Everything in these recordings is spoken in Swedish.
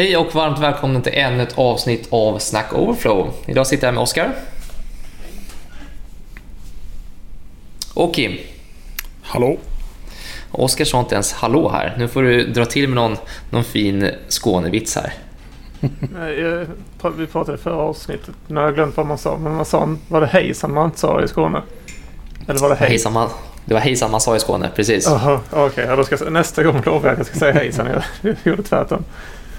Hej och varmt välkommen till ännu ett avsnitt av Snack Overflow. Idag sitter jag med Oskar. Och Kim. Hallå. Oskar sa inte ens hallå här. Nu får du dra till med någon, någon fin Skånevits här. Nej, vi pratade i förra avsnittet. Nu har jag glömt vad man sa. Men man sa, var det hejsan man inte sa i Skåne? Eller var det hej? Hejsan man, det var hejsan man sa i Skåne, precis. Okej. Okay. Ja, nästa gång lovar jag att jag ska säga hejsan. Jag gjorde tvärtom.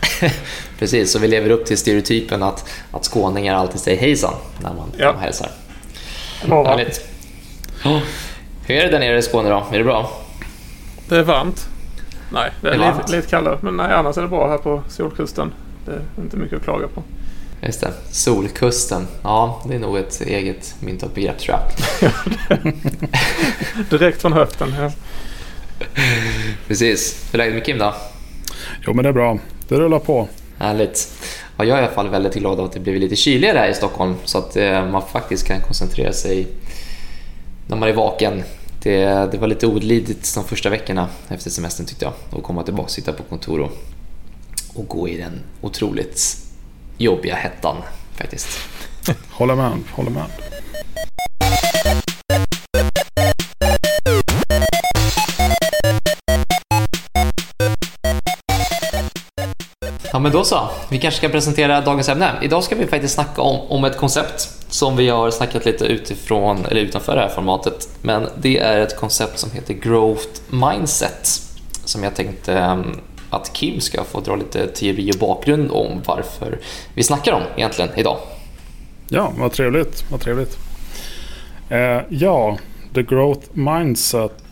precis, så vi lever upp till stereotypen att, att skåningar alltid säger hejsan när man, ja. hälsar. Härligt. Hur är det där nere i Skåne då? Är det bra? Det är varmt. Nej, det är, det är lite, lite kallare. Men nej, annars är det bra här på Solkusten. Det är inte mycket att klaga på. Just det. Solkusten. Ja, det är nog ett eget myntat begrepp tror jag. Direkt från höften. Ja. Precis. Hur är läget med Kim då? Jo, men det är bra. Det rullar på. Härligt. Ja, jag är i alla fall väldigt glad att det blivit lite kyligare här i Stockholm så att eh, man faktiskt kan koncentrera sig när man är vaken. Det, det var lite olidligt de första veckorna efter semestern tyckte jag. Att komma tillbaka sitta på kontor och, och gå i den otroligt jobbiga hettan faktiskt. Håller med, håller med. Ja men då så, vi kanske ska presentera dagens ämne. Idag ska vi faktiskt snacka om, om ett koncept som vi har snackat lite utifrån, eller utanför det här formatet. Men det är ett koncept som heter Growth Mindset som jag tänkte ehm, att Kim ska få dra lite teori och bakgrund om varför vi snackar om egentligen idag. Ja, vad trevligt. Vad trevligt. Eh, ja, The Growth Mindset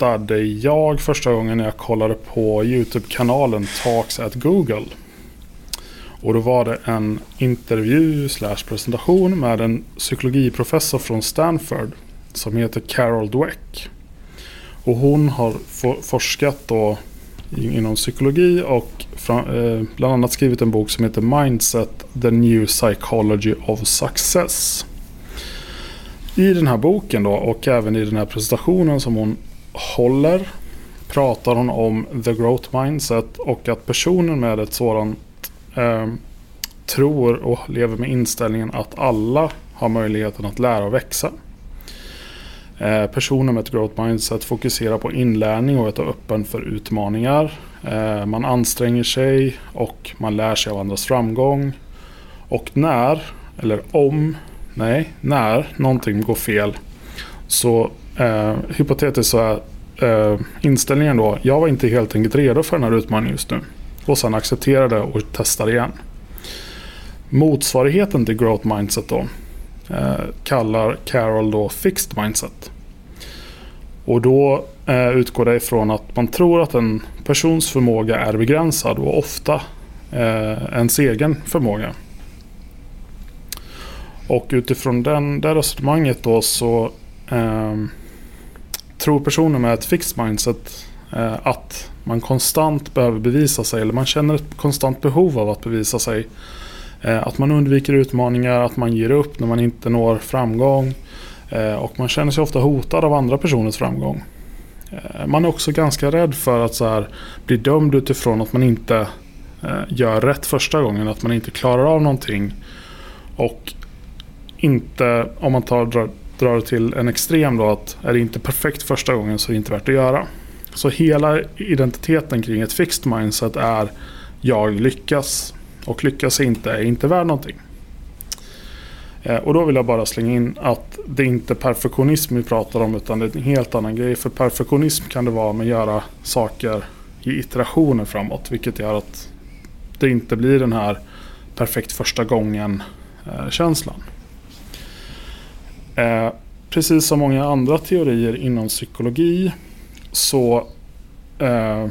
hittade jag första gången när jag kollade på YouTube-kanalen Talks at Google. Och då var det en intervju slash presentation med en psykologiprofessor från Stanford som heter Carol Dweck. Och hon har forskat då inom psykologi och eh, bland annat skrivit en bok som heter Mindset, The New Psychology of Success. I den här boken då och även i den här presentationen som hon håller pratar hon om the growth mindset och att personen med ett sådant eh, tror och lever med inställningen att alla har möjligheten att lära och växa. Eh, personer med ett growth mindset fokuserar på inlärning och att vara öppen för utmaningar. Eh, man anstränger sig och man lär sig av andras framgång. Och när, eller om, nej, när någonting går fel så eh, hypotetiskt så är eh, inställningen då, jag var inte helt enkelt redo för den här utmaningen just nu. Och sen accepterade och testade igen. Motsvarigheten till growth mindset då eh, kallar Carol då fixed mindset. Och då eh, utgår det ifrån att man tror att en persons förmåga är begränsad och ofta eh, ens egen förmåga. Och utifrån den, det resonemanget då så eh, tror personer med ett fixed mindset eh, att man konstant behöver bevisa sig eller man känner ett konstant behov av att bevisa sig. Eh, att man undviker utmaningar, att man ger upp när man inte når framgång. Eh, och man känner sig ofta hotad av andra personers framgång. Eh, man är också ganska rädd för att så här, bli dömd utifrån att man inte eh, gör rätt första gången. Att man inte klarar av någonting. Och inte, om man tar, drar, drar det till en extrem då, att är det inte perfekt första gången så är det inte värt att göra. Så hela identiteten kring ett fixed mindset är jag lyckas. Och lyckas inte är inte värd någonting. Eh, och då vill jag bara slänga in att det är inte perfektionism vi pratar om utan det är en helt annan grej. För perfektionism kan det vara med att göra saker i iterationer framåt. Vilket gör att det inte blir den här perfekt första gången eh, känslan. Eh, precis som många andra teorier inom psykologi så eh,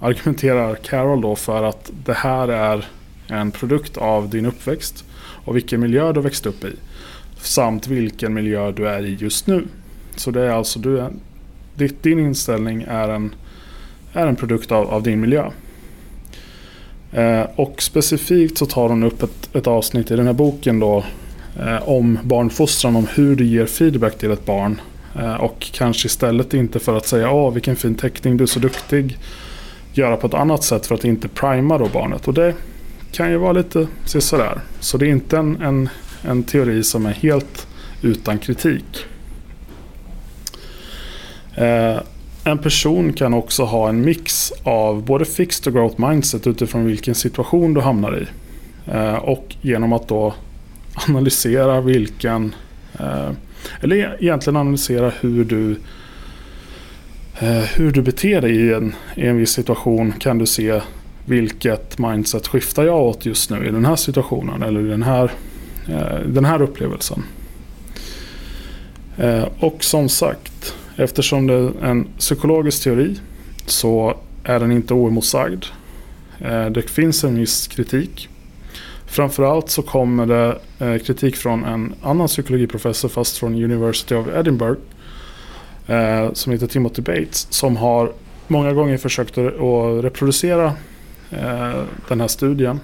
argumenterar Carol då för att det här är en produkt av din uppväxt och vilken miljö du växt upp i. Samt vilken miljö du är i just nu. Så det är alltså du din inställning är en, är en produkt av, av din miljö. Eh, och specifikt så tar hon upp ett, ett avsnitt i den här boken då Eh, om barnfostran, om hur du ger feedback till ett barn. Eh, och kanske istället inte för att säga åh vilken fin teckning, du är så duktig. göra på ett annat sätt för att inte prima då barnet. Och det kan ju vara lite sådär. Så det är inte en, en, en teori som är helt utan kritik. Eh, en person kan också ha en mix av både fixed och growth mindset utifrån vilken situation du hamnar i. Eh, och genom att då analysera vilken, eh, eller egentligen analysera hur du eh, hur du beter dig i en, i en viss situation kan du se vilket mindset skiftar jag åt just nu i den här situationen eller i den här, eh, den här upplevelsen. Eh, och som sagt, eftersom det är en psykologisk teori så är den inte oemotsagd. Det finns en viss kritik Framförallt så kommer det eh, kritik från en annan psykologiprofessor fast från University of Edinburgh. Eh, som heter Timothy Bates. Som har många gånger försökt att reproducera eh, den här studien.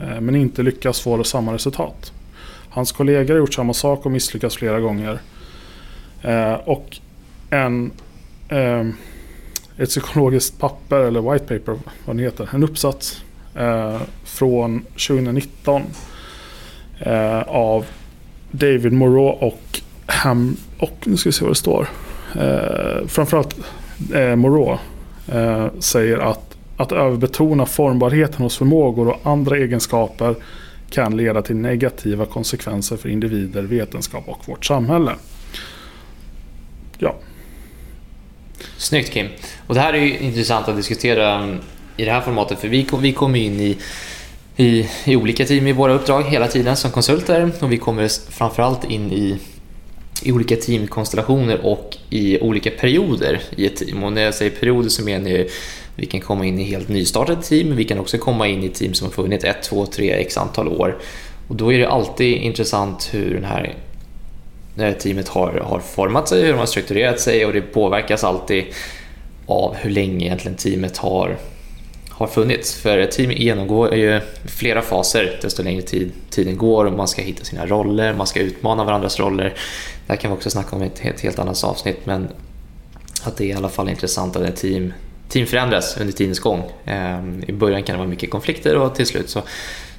Eh, men inte lyckats få samma resultat. Hans kollegor har gjort samma sak och misslyckats flera gånger. Eh, och en, eh, ett psykologiskt papper eller white paper, vad den heter, en uppsats eh, från 2019 eh, av David Moreau och Ham och nu ska vi se vad det står. Eh, framförallt eh, Moreau eh, säger att, att överbetona formbarheten hos förmågor och andra egenskaper kan leda till negativa konsekvenser för individer, vetenskap och vårt samhälle. Ja. Snyggt Kim. Och det här är ju intressant att diskutera mm, i det här formatet för vi, kom, vi kommer in i, i, i olika team i våra uppdrag hela tiden som konsulter och vi kommer framförallt in i i olika teamkonstellationer och i olika perioder i ett team. Och när jag säger perioder så menar jag vi kan komma in i helt nystartade team, vi kan också komma in i team som har funnits ett, två, tre, x antal år. Och då är det alltid intressant hur den här det teamet har, har format sig, hur de har strukturerat sig och det påverkas alltid av hur länge egentligen teamet har har funnits. För ett team genomgår ju flera faser desto längre tid tiden går och man ska hitta sina roller, man ska utmana varandras roller. Det här kan vi också snacka om i ett helt, helt annat avsnitt men att det är i alla fall intressant att ett team, team förändras under tidens gång. Ehm, I början kan det vara mycket konflikter och till slut så,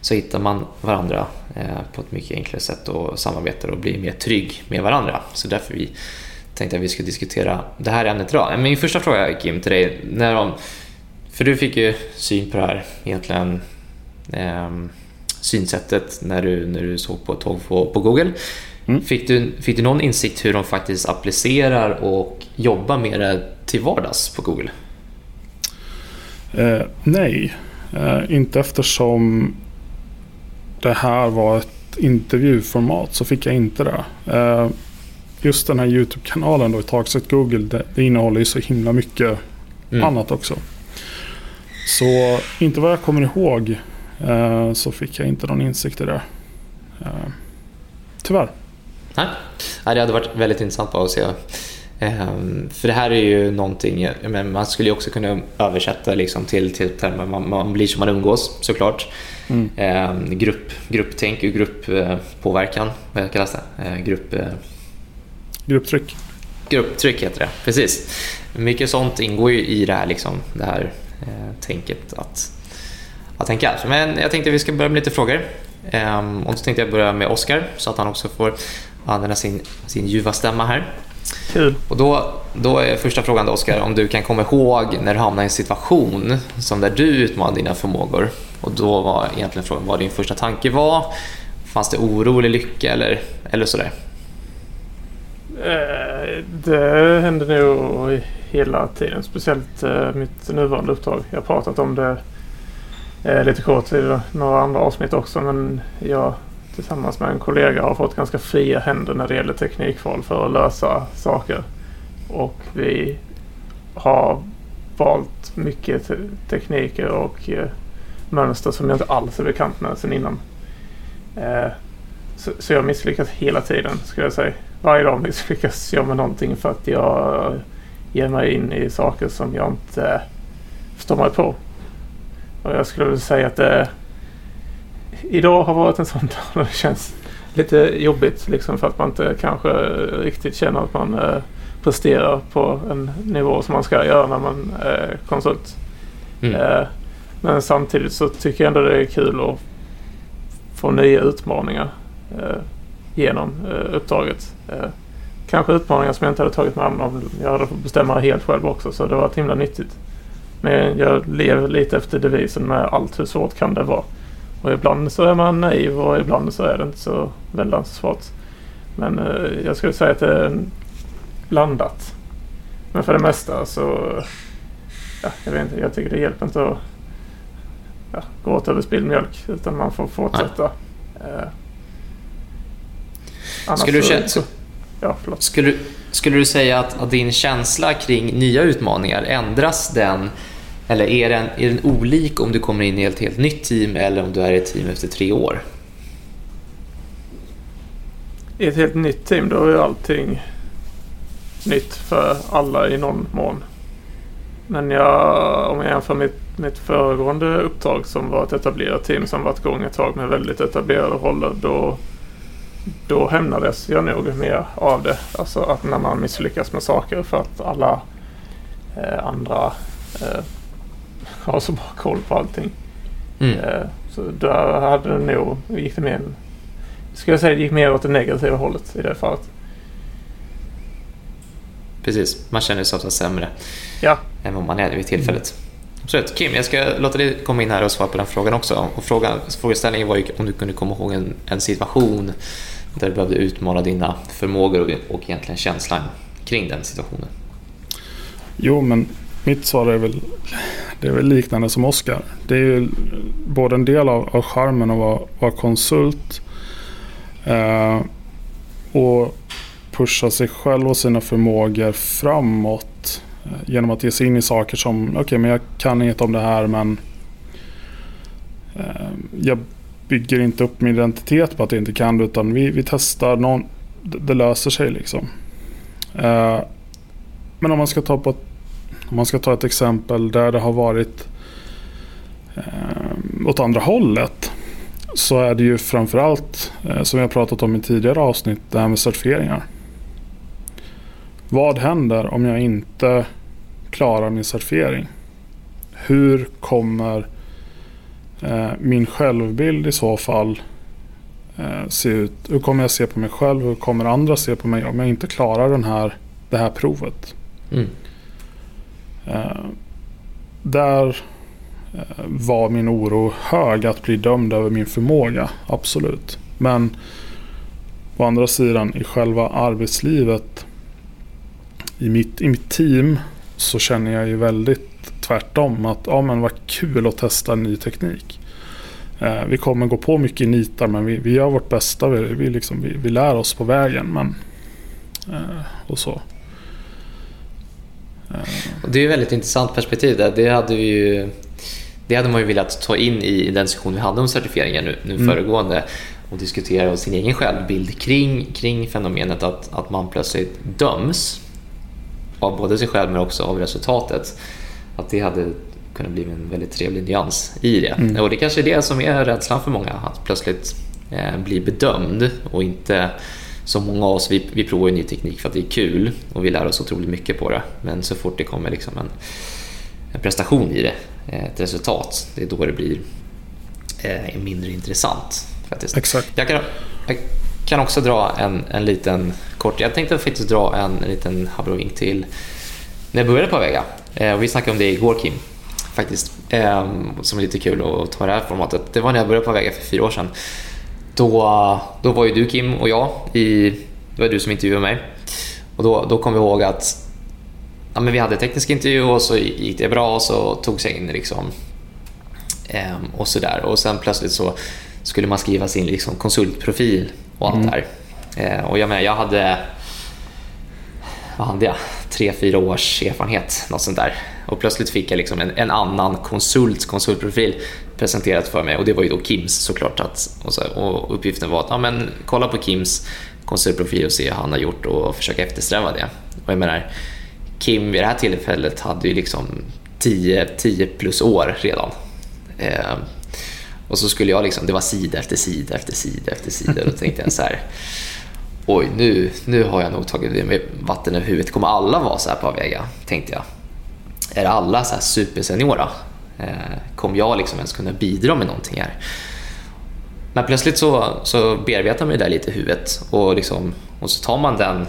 så hittar man varandra eh, på ett mycket enklare sätt och samarbetar och blir mer trygg med varandra. Så därför vi tänkte att vi skulle diskutera det här ämnet idag. Min första fråga Kim till dig, när de för du fick ju syn på det här egentligen eh, synsättet när du, när du såg på ett tåg på, på Google. Mm. Fick, du, fick du någon insikt hur de faktiskt applicerar och jobbar med det till vardags på Google? Eh, nej, eh, inte eftersom det här var ett intervjuformat så fick jag inte det. Eh, just den här YouTube-kanalen då, Talkset Google, det, det innehåller ju så himla mycket mm. annat också. Så inte vad jag kommer ihåg eh, så fick jag inte någon insikt i det. Eh, tyvärr. Nej, det hade varit väldigt intressant att se. Eh, för det här är ju någonting, men man skulle ju också kunna översätta liksom till, till termer, man, man blir som man umgås såklart. Mm. Eh, grupp, grupptänk och grupppåverkan, vad kallas det? Eh, grupp, eh, Grupptryck. Grupptryck heter det, precis. Mycket sånt ingår ju i det här, liksom, det här eh, tänket att, att tänka. Men jag tänkte att vi ska börja med lite frågor. Um, och så tänkte jag börja med Oskar så att han också får använda sin, sin ljuva stämma här. Kul. Och då, då är första frågan då Oskar, om du kan komma ihåg när du hamnade i en situation som där du utmanade dina förmågor. Och då var egentligen frågan vad din första tanke var. Fanns det oro eller lycka eller, eller sådär? Eh, det händer nog hela tiden. Speciellt eh, mitt nuvarande uppdrag. Jag har pratat om det eh, lite kort i några andra avsnitt också. Men jag tillsammans med en kollega har fått ganska fria händer när det gäller teknikval för att lösa saker. Och vi har valt mycket tekniker och mönster som jag inte alls är bekant med sedan innan. Så, så jag misslyckas hela tiden skulle jag säga. Varje dag misslyckas jag med någonting för att jag ger mig in i saker som jag inte förstår mig på. Och jag skulle vilja säga att det idag har varit en sån dag det känns lite jobbigt liksom för att man inte kanske riktigt känner att man eh, presterar på en nivå som man ska göra när man är konsult. Mm. Eh, men samtidigt så tycker jag ändå det är kul att få nya utmaningar eh, genom eh, uppdraget. Eh, kanske utmaningar som jag inte hade tagit mig an om jag hade fått bestämma helt själv också. Så det var himla nyttigt. Men jag lever lite efter devisen med allt hur svårt kan det vara. Och ibland så är man naiv och ibland så är det inte så väldigt svårt. Men eh, jag skulle säga att det är blandat. Men för det mesta så... Ja, jag vet inte, jag tycker det hjälper inte att ja, gå åt över spilld mjölk. Utan man får fortsätta. Eh, skulle, du känna, så, ja, skulle, skulle du säga att, att, din känsla kring nya utmaningar, ändras den? Eller är den, är den olik om du kommer in i ett helt nytt team eller om du är i ett team efter tre år? I ett helt nytt team då är allting nytt för alla i någon mån. Men jag, om jag jämför mitt, mitt föregående uppdrag som var ett etablerat team som varit igång ett tag med väldigt etablerade roller. Då, då hämnades jag nog mer av det. Alltså att när man misslyckas med saker för att alla eh, andra eh, har så bra koll på allting. Mm. Eh, så där hade det nog, gick det mer, skulle jag säga, det gick mer åt det negativa hållet i det fallet. Precis, man känner sig ofta sämre ja. än vad man är vid tillfället. Absolut. Kim, jag ska låta dig komma in här och svara på den frågan också. Och frågan, frågeställningen var ju om du kunde komma ihåg en, en situation där du behövde utmana dina förmågor och, och egentligen känslan kring den situationen. Jo, men mitt svar är väl, det är väl liknande som Oskar. Det är ju både en del av, av charmen att vara, vara konsult eh, och pusha sig själv och sina förmågor framåt eh, genom att ge sig in i saker som, okej okay, men jag kan inget om det här men eh, jag bygger inte upp min identitet på att jag inte kan det utan vi, vi testar, någon, det, det löser sig liksom. Eh, men om man ska ta på ett, om man ska ta ett exempel där det har varit eh, åt andra hållet så är det ju framförallt, eh, som jag pratat om i tidigare avsnitt, det här med certifieringar. Vad händer om jag inte klarar min certifiering? Hur kommer eh, min självbild i så fall eh, se ut? Hur kommer jag se på mig själv? Hur kommer andra se på mig om jag inte klarar den här, det här provet? Mm. Eh, där eh, var min oro hög att bli dömd över min förmåga, absolut. Men å andra sidan i själva arbetslivet i mitt, i mitt team så känner jag ju väldigt tvärtom. Att ja, men vad kul att testa ny teknik. Eh, vi kommer gå på mycket nitar men vi, vi gör vårt bästa. Vi, vi, liksom, vi, vi lär oss på vägen. Men, eh, och så. Eh. Det är ett väldigt intressant perspektiv. Där. Det, hade vi ju, det hade man ju velat ta in i den diskussion vi hade om certifieringen nu, nu mm. föregående och diskutera sin egen självbild kring, kring fenomenet att, att man plötsligt döms av både sig själv men också av resultatet. Att det hade kunnat bli en väldigt trevlig nyans i det. Mm. Och det kanske är det som är rädslan för många, att plötsligt eh, bli bedömd och inte som många av oss, vi, vi provar ny teknik för att det är kul och vi lär oss otroligt mycket på det. Men så fort det kommer liksom en, en prestation i det, eh, ett resultat, det är då det blir eh, mindre intressant. Faktiskt. Exakt. Jag kan, jag kan också dra en, en liten kort, jag tänkte faktiskt dra en, en liten abrovink till när jag började på Avega. Eh, vi snackade om det igår Kim, faktiskt, eh, som är lite kul att ta det här formatet. Det var när jag började på Avega för fyra år sedan. Då, då var ju du Kim och jag, i, det var du som intervjuade mig. Och då, då kom vi ihåg att ja, men vi hade teknisk intervju och så gick det bra och så tog sig in liksom. Eh, och sådär. Och sen plötsligt så skulle man skriva sin liksom, konsultprofil och allt mm. det här. Eh, och jag, menar, jag hade vad hade jag? Tre, fyra års erfarenhet, något sånt där. Och plötsligt fick jag liksom en, en annan konsults konsultprofil presenterat för mig och det var ju då Kims såklart. Att, och, så, och uppgiften var att ja, men, kolla på Kims konsultprofil och se hur han har gjort och försöka eftersträva det. Och jag menar, Kim vid det här tillfället hade ju liksom 10, 10 plus år redan. Eh, och så skulle jag liksom, det var sida efter sida efter sida efter sida. Och då tänkte jag så här, oj nu, nu har jag nog tagit med vatten över huvudet. Kommer alla vara så här på Avega? Tänkte jag. Är alla så här superseniora? Eh, kommer jag liksom ens kunna bidra med någonting här? Men plötsligt så, så bearbetar man det där lite i huvudet och, liksom, och så tar man den,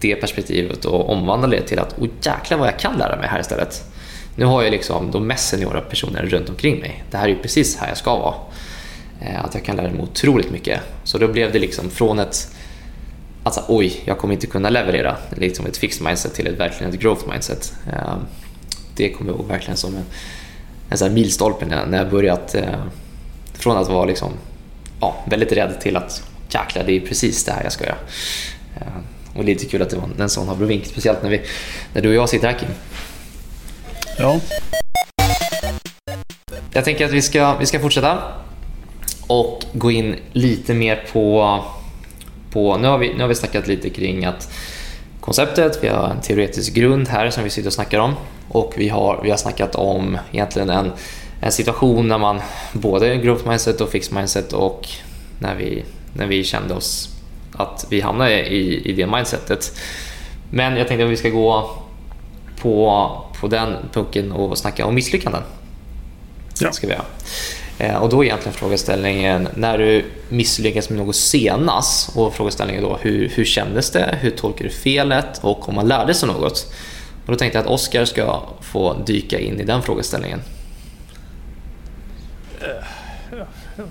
det perspektivet och omvandlar det till att oh, jäklar vad jag kan lära mig här istället. Nu har jag liksom de mest seniora personerna runt omkring mig. Det här är ju precis här jag ska vara. Eh, att jag kan lära mig otroligt mycket. Så då blev det liksom från ett alltså, oj, jag kommer inte kunna leverera, liksom ett fixed mindset till ett verkligen ett growth mindset. Eh, det kommer jag ihåg verkligen som en, en sån milstolpe när jag börjat eh, från att vara liksom, ja, väldigt rädd till att jäklar, det är precis det här jag ska göra. Och lite kul att det var en sån abrovink, speciellt när, vi, när du och jag sitter här Kim. Ja. Jag tänker att vi ska, vi ska fortsätta och gå in lite mer på... på nu, har vi, nu har vi snackat lite kring att konceptet, vi har en teoretisk grund här som vi sitter och snackar om och vi har, vi har snackat om egentligen en, en situation när man både growth mindset och fixed mindset och när vi, när vi kände oss att vi hamnade i, i det mindsetet. Men jag tänkte att vi ska gå på, på den pucken och snacka om misslyckanden. Ja. Ska vi göra. Eh, och då är egentligen frågeställningen, när du misslyckas med något senast och frågeställningen då, hur, hur kändes det? Hur tolkar du felet? Och om man lärde sig något? Och då tänkte jag att Oskar ska få dyka in i den frågeställningen. Eh,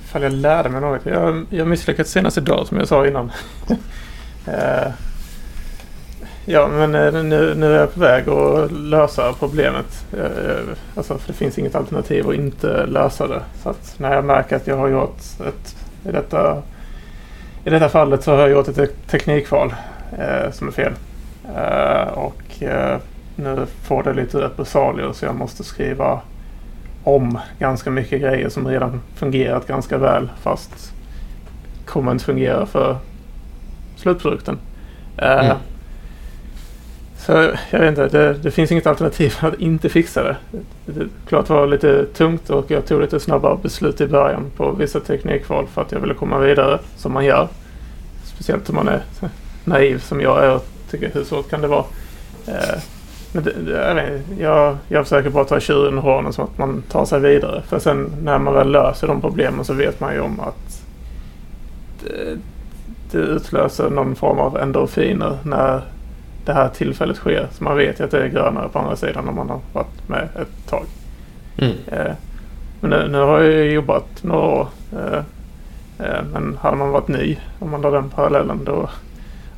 ifall jag lärde mig något? Jag, jag misslyckades senast idag som jag sa innan. Eh, Ja, men eh, nu, nu är jag på väg att lösa problemet. Eh, eh, alltså, för det finns inget alternativ att inte lösa det. Så att när jag märker att jag har gjort ett... I detta, i detta fallet så har jag gjort ett teknikval eh, som är fel. Eh, och eh, nu får det lite repressalier så jag måste skriva om ganska mycket grejer som redan fungerat ganska väl fast kommer inte fungera för slutprodukten. Eh, mm. Så jag vet inte, det, det finns inget alternativ för att inte fixa det. det. det klart var lite tungt och jag tog lite snabbare beslut i början på vissa teknikval för att jag ville komma vidare som man gör. Speciellt om man är naiv som jag är och tycker hur svårt kan det vara. Eh, men det, jag, vet, jag, jag försöker bara ta tjuren och hornen så att man tar sig vidare. För sen när man väl löser de problemen så vet man ju om att det, det utlöser någon form av endorfiner när det här tillfället sker. Så man vet ju att det är grönare på andra sidan om man har varit med ett tag. Mm. Eh, men nu, nu, har jag jobbat några år. Eh, eh, men hade man varit ny, om man drar den parallellen, då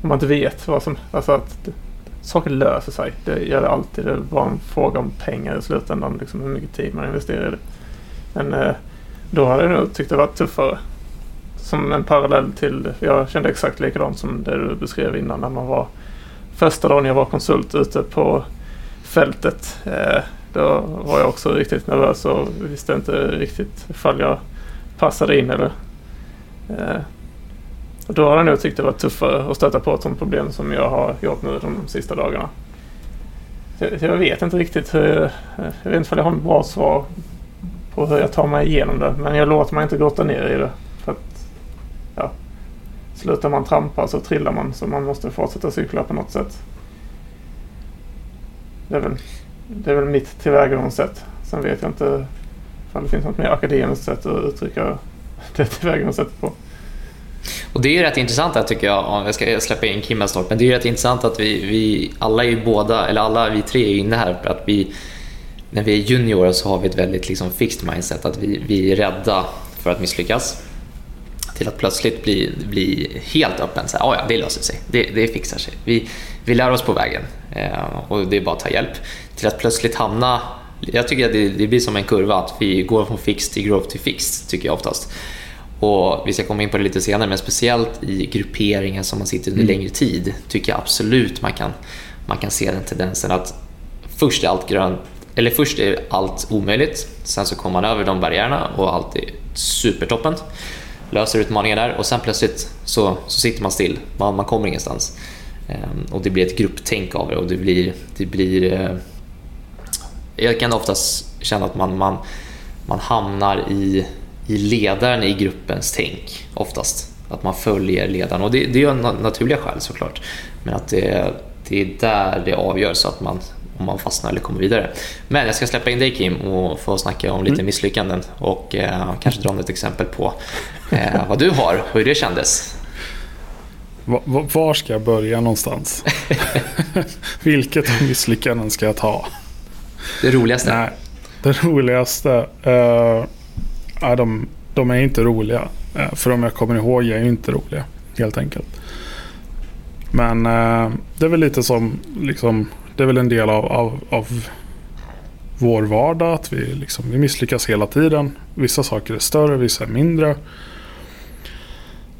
om man inte vet vad som... Alltså att det, saker löser sig. Det gör det alltid. Det är bara en fråga om pengar i slutändan. Liksom hur mycket tid man investerar i det. Men då hade jag nog tyckt det var tuffare. Som en parallell till... Jag kände exakt likadant som det du beskrev innan när man var första dagen jag var konsult ute på fältet. Eh, då var jag också riktigt nervös och visste inte riktigt ifall jag passade in eller... Eh. Och då har jag nog tyckt det var tuffare att stöta på ett sådant problem som jag har gjort nu de sista dagarna. Jag vet inte riktigt hur... Jag vet inte om jag har ett bra svar på hur jag tar mig igenom det. Men jag låter mig inte grotta ner i det. Slutar man trampa så trillar man så man måste fortsätta cykla på något sätt. Det är väl, det är väl mitt tillvägagångssätt. Sen vet jag inte om det finns något mer akademiskt sätt att uttrycka det tillvägagångssättet på. Och det är ju rätt intressant här tycker jag, om jag ska släppa in Kim snart, men det är ju rätt intressant att vi, vi alla är ju båda, eller alla vi tre är inne här för att vi, när vi är juniorer så har vi ett väldigt liksom fixed mindset, att vi, vi är rädda för att misslyckas till att plötsligt bli, bli helt öppen. Så här, ja, det löser sig, det, det fixar sig. Vi, vi lär oss på vägen eh, och det är bara att ta hjälp. Till att plötsligt hamna, jag tycker att det, det blir som en kurva, att vi går från fix till growth till fix, tycker jag oftast. Och vi ska komma in på det lite senare, men speciellt i grupperingen som man sitter under mm. längre tid tycker jag absolut man kan, man kan se den tendensen att först är allt grönt, eller först är allt omöjligt, sen så kommer man över de barriärerna och allt är supertoppen löser utmaningar där och sen plötsligt så, så sitter man still. Man, man kommer ingenstans. Ehm, och det blir ett grupptänk av det och det blir... Det blir eh, jag kan oftast känna att man, man, man hamnar i, i ledaren i gruppens tänk oftast. Att man följer ledaren och det, det är ju naturliga skäl såklart. Men att det, det är där det avgörs så att man om man fastnar eller kommer vidare. Men jag ska släppa in dig Kim och få snacka om lite mm. misslyckanden och eh, kanske dra något exempel på eh, vad du har och hur det kändes. Var ska jag börja någonstans? Vilket av misslyckanden ska jag ta? Det roligaste? Nej, det roligaste? Uh, ja, de, de är inte roliga. Uh, för om jag kommer ihåg är ju inte roliga. Helt enkelt. Men uh, det är väl lite som, liksom, det är väl en del av, av, av vår vardag. Att vi, liksom, vi misslyckas hela tiden. Vissa saker är större, vissa är mindre.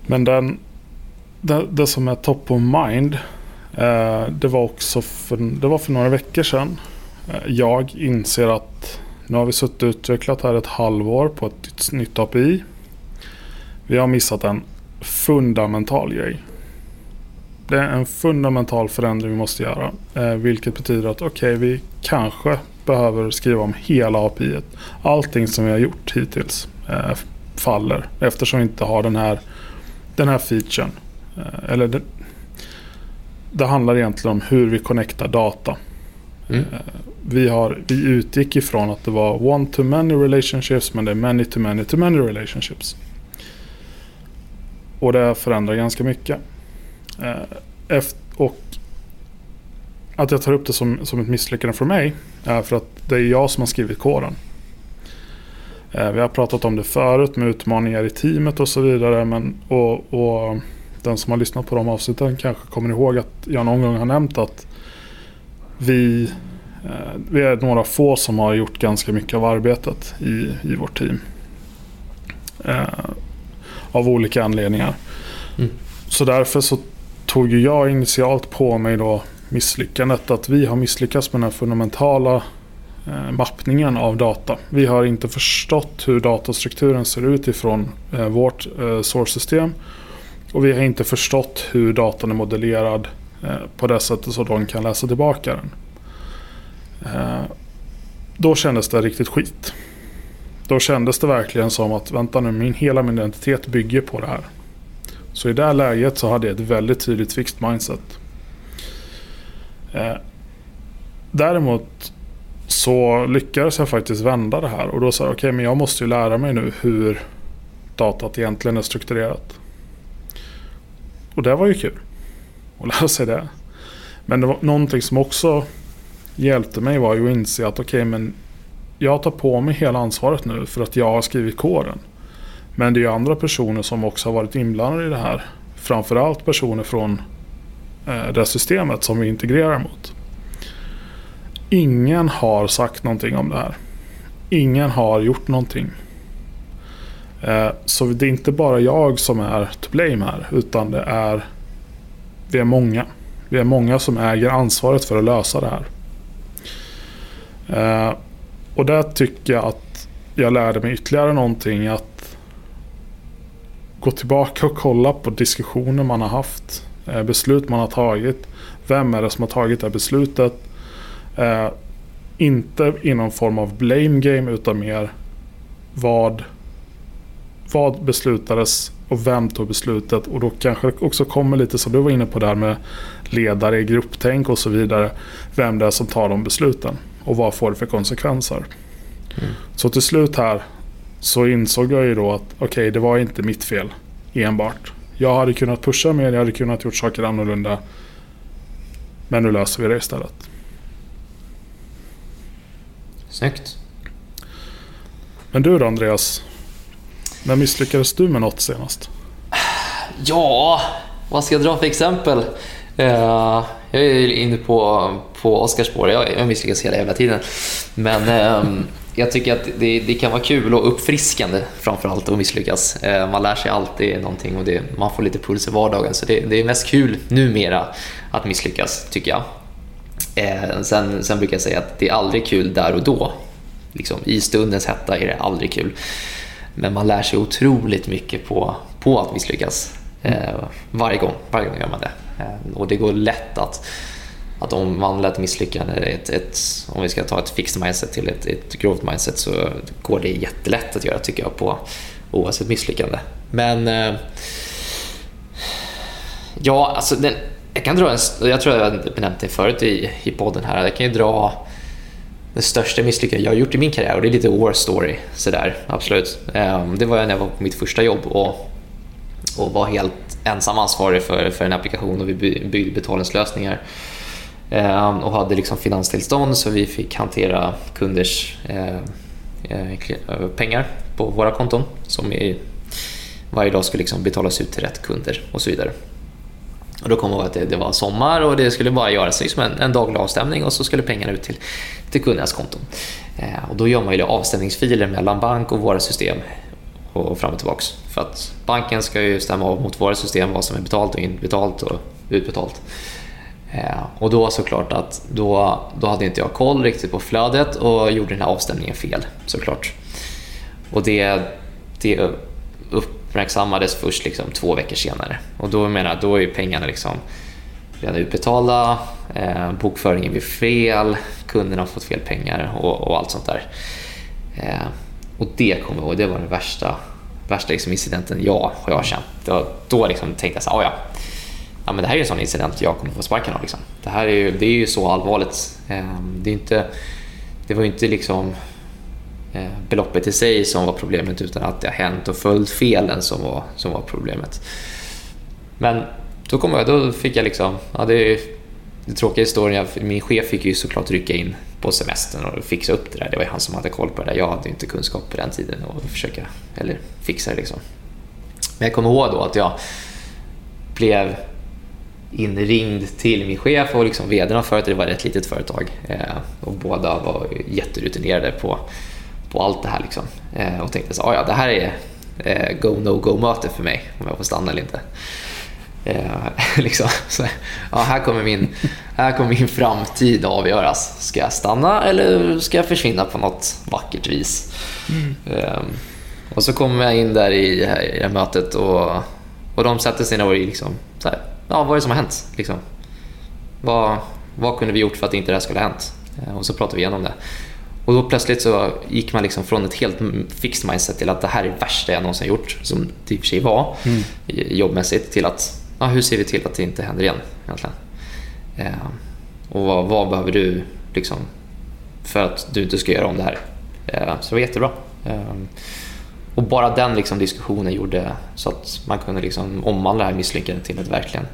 Men den, det, det som är top of mind. Eh, det var också för, det var för några veckor sedan. Eh, jag inser att nu har vi suttit och utvecklat här ett halvår på ett nytt API. Vi har missat en fundamental grej. Det är en fundamental förändring vi måste göra. Eh, vilket betyder att okej, okay, vi kanske behöver skriva om hela API. Allting som vi har gjort hittills eh, faller eftersom vi inte har den här, den här featuren. Eh, eller det, det, handlar egentligen om hur vi connectar data. Mm. Vi, har, vi utgick ifrån att det var one-to-many relationships men det är many-to-many-to-many relationships. Och det förändrar ganska mycket. Eh, och att jag tar upp det som, som ett misslyckande för mig är för att det är jag som har skrivit koden. Vi har pratat om det förut med utmaningar i teamet och så vidare. Men, och, och den som har lyssnat på de avsnitten kanske kommer ihåg att jag någon gång har nämnt att vi, eh, vi är några få som har gjort ganska mycket av arbetet i, i vårt team. Eh, av olika anledningar. Mm. Så därför så tog jag initialt på mig då misslyckandet att vi har misslyckats med den här fundamentala eh, mappningen av data. Vi har inte förstått hur datastrukturen ser ut ifrån eh, vårt eh, source-system och vi har inte förstått hur datan är modellerad på det sättet så de kan läsa tillbaka den. Då kändes det riktigt skit. Då kändes det verkligen som att vänta nu, min, hela min identitet bygger på det här. Så i det här läget så hade jag ett väldigt tydligt fixed mindset. Eh, däremot så lyckades jag faktiskt vända det här och då sa jag okej okay, men jag måste ju lära mig nu hur datat egentligen är strukturerat. Och det var ju kul. Att lära sig det. Men det var någonting som också hjälpte mig var ju att inse att okej okay, men jag tar på mig hela ansvaret nu för att jag har skrivit koden. Men det är ju andra personer som också har varit inblandade i det här. Framförallt personer från eh, det systemet som vi integrerar mot. Ingen har sagt någonting om det här. Ingen har gjort någonting. Eh, så det är inte bara jag som är to blame här. Utan det är vi är många. Vi är många som äger ansvaret för att lösa det här. Eh, och där tycker jag att jag lärde mig ytterligare någonting. Att gå tillbaka och kolla på diskussioner man har haft. Eh, beslut man har tagit. Vem är det som har tagit det här beslutet? Inte i någon form av blame game utan mer vad vad beslutades och vem tog beslutet? Och då kanske det också kommer lite som du var inne på där med ledare, grupptänk och så vidare. Vem det är som tar de besluten och vad får det för konsekvenser? Mm. Så till slut här så insåg jag ju då att okej, okay, det var inte mitt fel enbart. Jag hade kunnat pusha mer, jag hade kunnat gjort saker annorlunda. Men nu löser vi det istället. Snyggt. Men du då Andreas? När misslyckades du med något senast? Ja, vad ska jag dra för exempel? Uh, jag är inne på, på Oscars spår. Jag, jag misslyckas hela jävla tiden. Men eh, jag tycker att det, det, kan vara kul och uppfriskande framförallt att misslyckas. Eh, man lär sig alltid någonting och det, man får lite puls i vardagen. Så det, det är mest kul numera att misslyckas, tycker jag. Eh, sen, sen brukar jag säga att det är aldrig kul där och då. Liksom, I stundens hetta är det aldrig kul. Men man lär sig otroligt mycket på, på att misslyckas. Eh, varje gång, varje gång gör man det. Eh, och det går lätt att, att omvandla ett misslyckande, ett, ett, om vi ska ta ett fixed mindset till ett, ett growth mindset så går det jättelätt att göra tycker jag på oavsett misslyckande. Men eh, ja, alltså den, jag kan dra en, jag tror jag har benämnt det förut i, i podden här, jag kan ju dra det största misslyckandet jag har gjort i min karriär och det är lite war story sådär, absolut. Ehm, det var när jag var på mitt första jobb och, och var helt ensam ansvarig för, för en applikation och vi byggde betalningslösningar ehm, och hade liksom finanstillstånd så vi fick hantera kunders eh, eh, pengar på våra konton som i, varje dag skulle liksom betalas ut till rätt kunder och så vidare. Och då kom jag ihåg att det, det, var sommar och det skulle bara göras liksom en, en daglig avstämning och så skulle pengarna ut till, till kundernas konton. Eh, och då gör man ju avstämningsfiler mellan bank och våra system och fram och tillbaks. För att banken ska ju stämma av mot våra system vad som är betalt och inbetalt och utbetalt. Eh, och då såklart att då, då hade inte jag koll riktigt på flödet och gjorde den här avstämningen fel såklart. Och det, det uppmärksammades först liksom två veckor senare. Och då menar jag, då är pengarna liksom redan utbetalda, eh, bokföringen blir fel, kunderna har fått fel pengar och, och allt sånt där. Eh, och det kommer jag ihåg, det var den värsta, värsta liksom incidenten jag har jag känt. Då, då liksom tänkte jag så här, ah, ja, ja men det här är en sån incident jag kommer få sparken av. Liksom. Det här är ju, det är ju så allvarligt. Ehm, det, är inte, det var ju inte liksom eh, beloppet i sig som var problemet utan att det har hänt och följt felen som var, som var problemet. Men då, kom jag, då fick jag liksom, ja, det är det tråkiga historien, min chef fick ju såklart rycka in på semestern och fixa upp det där. Det var ju han som hade koll på det där. Jag hade inte kunskap på den tiden och försöka, eller fixa det liksom. Men jag kommer ihåg då att jag blev inringd till min chef och liksom vdn av företaget, det var ett rätt litet företag. Eh, och båda var jätterutinerade på på allt det här liksom. Eh, och tänkte så ah, ja det här är eh, go no go möte för mig om jag får stanna eller inte. Eh, liksom. så, ja, här, kommer min, här kommer min framtid avgöras. Ska jag stanna eller ska jag försvinna på något vackert vis? Mm. Eh, och så kommer jag in där i, i det här mötet och, och de sätter sig ner och liksom, så här, ja, vad är det som har hänt? Liksom? Vad, vad kunde vi gjort för att inte det här skulle ha hänt? Eh, och så pratar vi igenom det. Och då plötsligt så gick man liksom från ett helt fixed mindset till att det här är det värsta jag någonsin gjort, som det i och för sig var mm. jobbmässigt, till att ja, hur ser vi till att det inte händer igen egentligen? Eh, och vad, vad, behöver du liksom, för att du inte ska göra om det här? Eh, så det var jättebra. Eh, och bara den liksom, diskussionen gjorde så att man kunde liksom omvandla det här misslyckandet till ett verkligen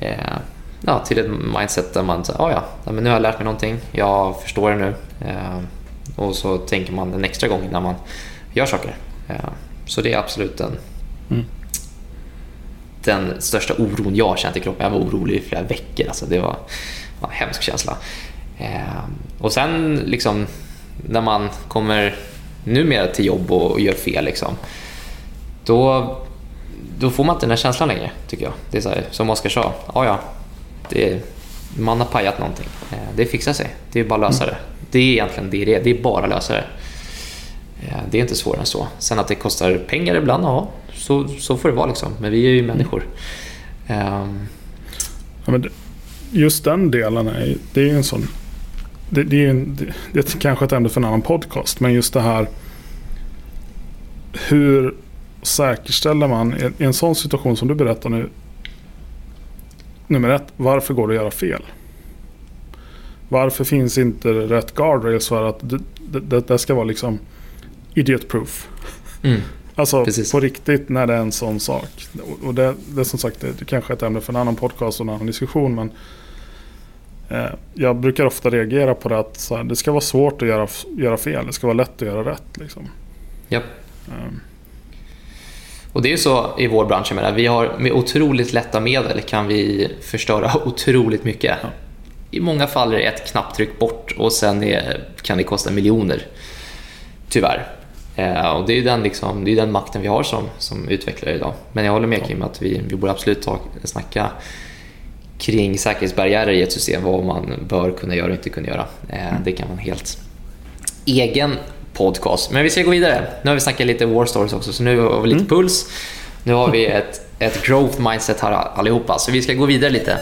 eh, ja, till ett mindset där man säger, ah, ja, men nu har jag lärt mig någonting, jag förstår det nu. Eh, och så tänker man en extra gång när man gör saker. Eh, så det är absolut en... mm den största oron jag har känt i kroppen. Jag var orolig i flera veckor. Alltså det var, var en hemsk känsla. Eh, och sen liksom, när man kommer numera till jobb och, och gör fel, liksom, då, då får man inte den här känslan längre, tycker jag. Det är så här, som Oskar sa, ah, ja, det, man har pajat någonting. Eh, det fixar sig. Det är bara att lösa mm. det. Det är egentligen det det är. Det är bara att lösa det. Eh, det är inte svårare än så. Sen att det kostar pengar ibland, ja, så, så får det vara liksom. Men vi är ju människor. Um... Ja, men just den delen är, det är en sån... Det, det är, en, det är kanske ett ämne för en annan podcast, men just det här hur säkerställer man i en sån situation som du berättar nu nummer ett, varför går det att göra fel? Varför finns inte rätt guardrails för att det, det, det ska vara liksom idiot proof? Mm. Alltså Precis. på riktigt när det är en sån sak. Och det, det är som sagt det, det kanske är ett ämne för en annan podcast och en annan diskussion. Men eh, jag brukar ofta reagera på det att här, det ska vara svårt att göra, göra fel. Det ska vara lätt att göra rätt. Liksom. Yep. Um, och det är så i vår bransch, jag menar, vi har med otroligt lätta medel kan vi förstöra otroligt mycket. Ja. I många fall är det ett knapptryck bort och sen är, kan det kosta miljoner. Tyvärr. Eh, och det är den, liksom, det är den makten vi har som, som utvecklare idag. Men jag håller med Kim att vi, vi borde absolut ta, snacka kring säkerhetsbarriärer i ett system, vad man bör kunna göra och inte kunna göra. Eh, mm. Det kan vara en helt egen podcast. Men vi ska gå vidare. Nu har vi snackat lite War Stories också, så nu har vi lite mm. puls. Nu har vi ett, ett growth mindset här allihopa, så vi ska gå vidare lite.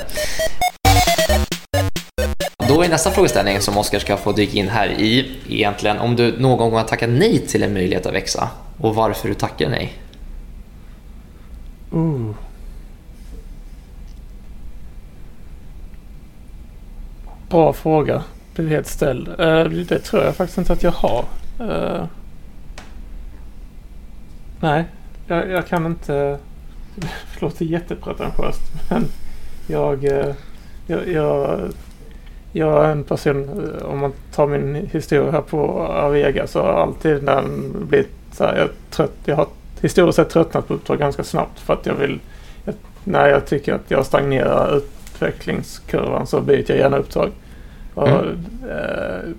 Då är nästa frågeställning som Oskar ska få dyka in här i egentligen om du någon gång har tackat nej till en möjlighet att växa och varför du tackar nej. Uh. bra fråga. Blev helt ställd. Uh, det tror jag faktiskt inte att jag har. Uh, nej, jag, jag, kan inte... Det låter jättepretentiöst men jag, uh, jag, jag, jag är en person, om man tar min historia här på Avega så har alltid när den blivit så här, jag, trött, jag har historiskt sett tröttnat på uppdrag ganska snabbt för att jag vill, jag, när jag tycker att jag stagnerar utvecklingskurvan så byter jag gärna uppdrag. Och, mm. eh,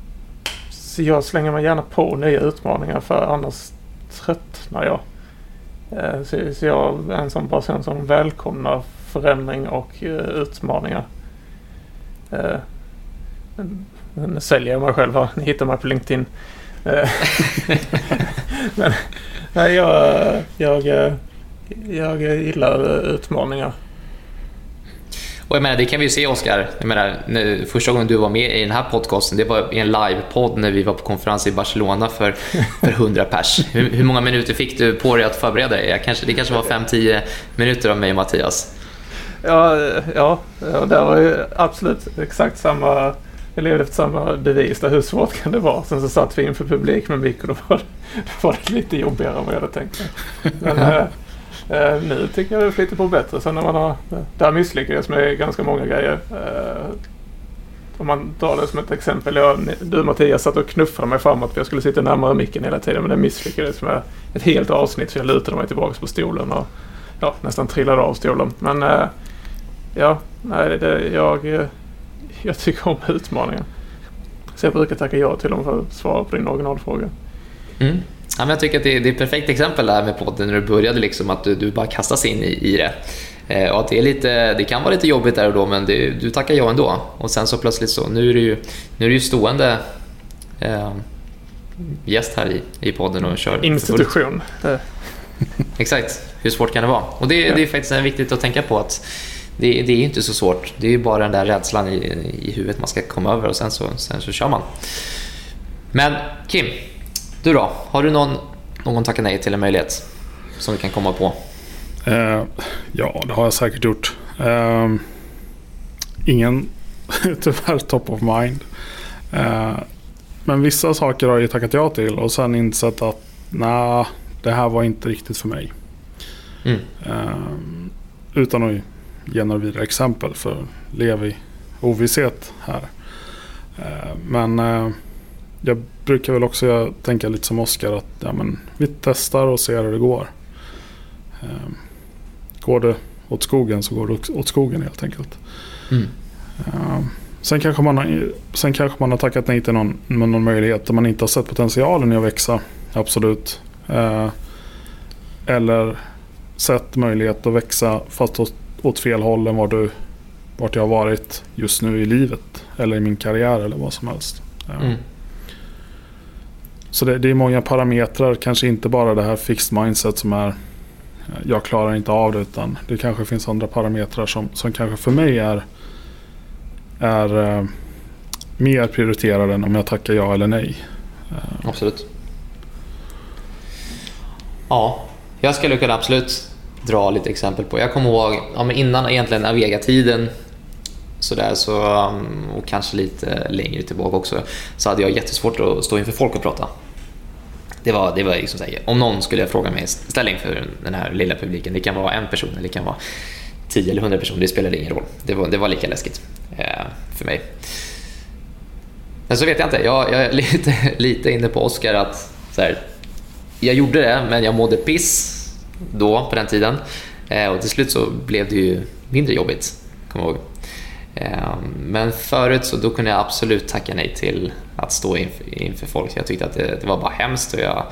så jag slänger mig gärna på nya utmaningar för annars tröttnar jag. Eh, så, så, jag är en sån person som välkomnar förändring och eh, utmaningar. Nu säljer jag mig själv här. Ni hittar mig på LinkedIn. Eh, men nej, jag, jag, jag gillar utmaningar. Och jag menar, det kan vi ju se Oskar. Jag menar, nu, första gången du var med i den här podcasten, det var i en livepodd när vi var på konferens i Barcelona för, för 100 pers. Hur, hur många minuter fick du på dig att förbereda dig? Kanske, det kanske var 5-10 minuter av mig och Mattias. Ja, ja, ja det var ju absolut exakt samma jag levde efter samma devis där. Hur svårt kan det vara? Sen så satt vi inför publik med mick och då var, det, då var det lite jobbigare än vad jag hade tänkt mig. Men äh, äh, nu tycker jag det flyter på bättre. Sen när man har, där misslyckades med ganska många grejer. Äh, om man tar det som ett exempel. Jag, du Mattias satt och knuffade mig framåt för jag skulle sitta närmare micken hela tiden. Men det misslyckades med ett helt avsnitt så jag lutade mig tillbaka på stolen och ja, nästan trillade av stolen. Men ja, nej, det, jag jag tycker om utmaningar. Så jag brukar tacka ja till dem för att svara på din originalfråga. Mm. Ja, men jag tycker att det är, det är ett perfekt exempel där med podden när du började, liksom, att du, du bara kastas in i, i det. Eh, och att det, är lite, det kan vara lite jobbigt där och då, men det, du tackar ja ändå. Och sen så plötsligt så, nu är du ju, nu är du stående eh, gäst här i, i podden och kör. Institution. Exakt. Hur svårt kan det vara? Och det, ja. det är faktiskt viktigt att tänka på att det, det är inte så svårt. Det är ju bara den där rädslan i, i huvudet man ska komma över och sen så, sen så kör man. Men Kim, du då? Har du någon, någon tackat nej till en möjlighet som du kan komma på? Uh, ja, det har jag säkert gjort. Uh, ingen tyvärr top of mind. Uh, men vissa saker har jag tackat ja till och sen insett att nej, det här var inte riktigt för mig. Mm. utan att ge några vidare exempel för leva i ovisshet här. Eh, men eh, jag brukar väl också tänka lite som Oskar att ja, men vi testar och ser hur det går. Eh, går det åt skogen så går det åt skogen helt enkelt. Mm. Sen kanske, man har, sen kanske man har tackat nej till någon, någon möjlighet där man inte har sett potentialen i att växa. Absolut. Eller sett möjlighet att växa fast åt fel håll än var du, vart jag har varit just nu i livet. Eller i min karriär eller vad som helst. Mm. Så det, det, är många parametrar, kanske inte bara det här fixed mindset som är jag klarar inte av det utan det kanske finns andra parametrar som, som kanske för mig är, är eh, mer prioriterade än om jag tackar ja eller nej. Eh. Absolut. Ja, jag skulle kunna absolut dra lite exempel på. Jag kommer ihåg ja, men innan egentligen Avega-tiden sådär så, mm, och kanske lite längre tillbaka också, så hade jag jättesvårt att stå inför folk och prata. Det var, det var liksom såhär, om någon skulle fråga mig, ställ inför den här lilla publiken, det kan vara en person eller det kan vara 10 eller 100 personer, det spelade ingen roll. Det var, det var lika läskigt eh, för mig. Men så vet jag inte, jag, jag är lite, lite inne på Oscar att så här, jag gjorde det, men jag mådde piss då, på den tiden. Eh, och till slut så blev det ju mindre jobbigt, kommer jag ihåg. Eh, men förut så då kunde jag absolut tacka nej till att stå inför, inför folk. Jag tyckte att det, det, var bara hemskt och jag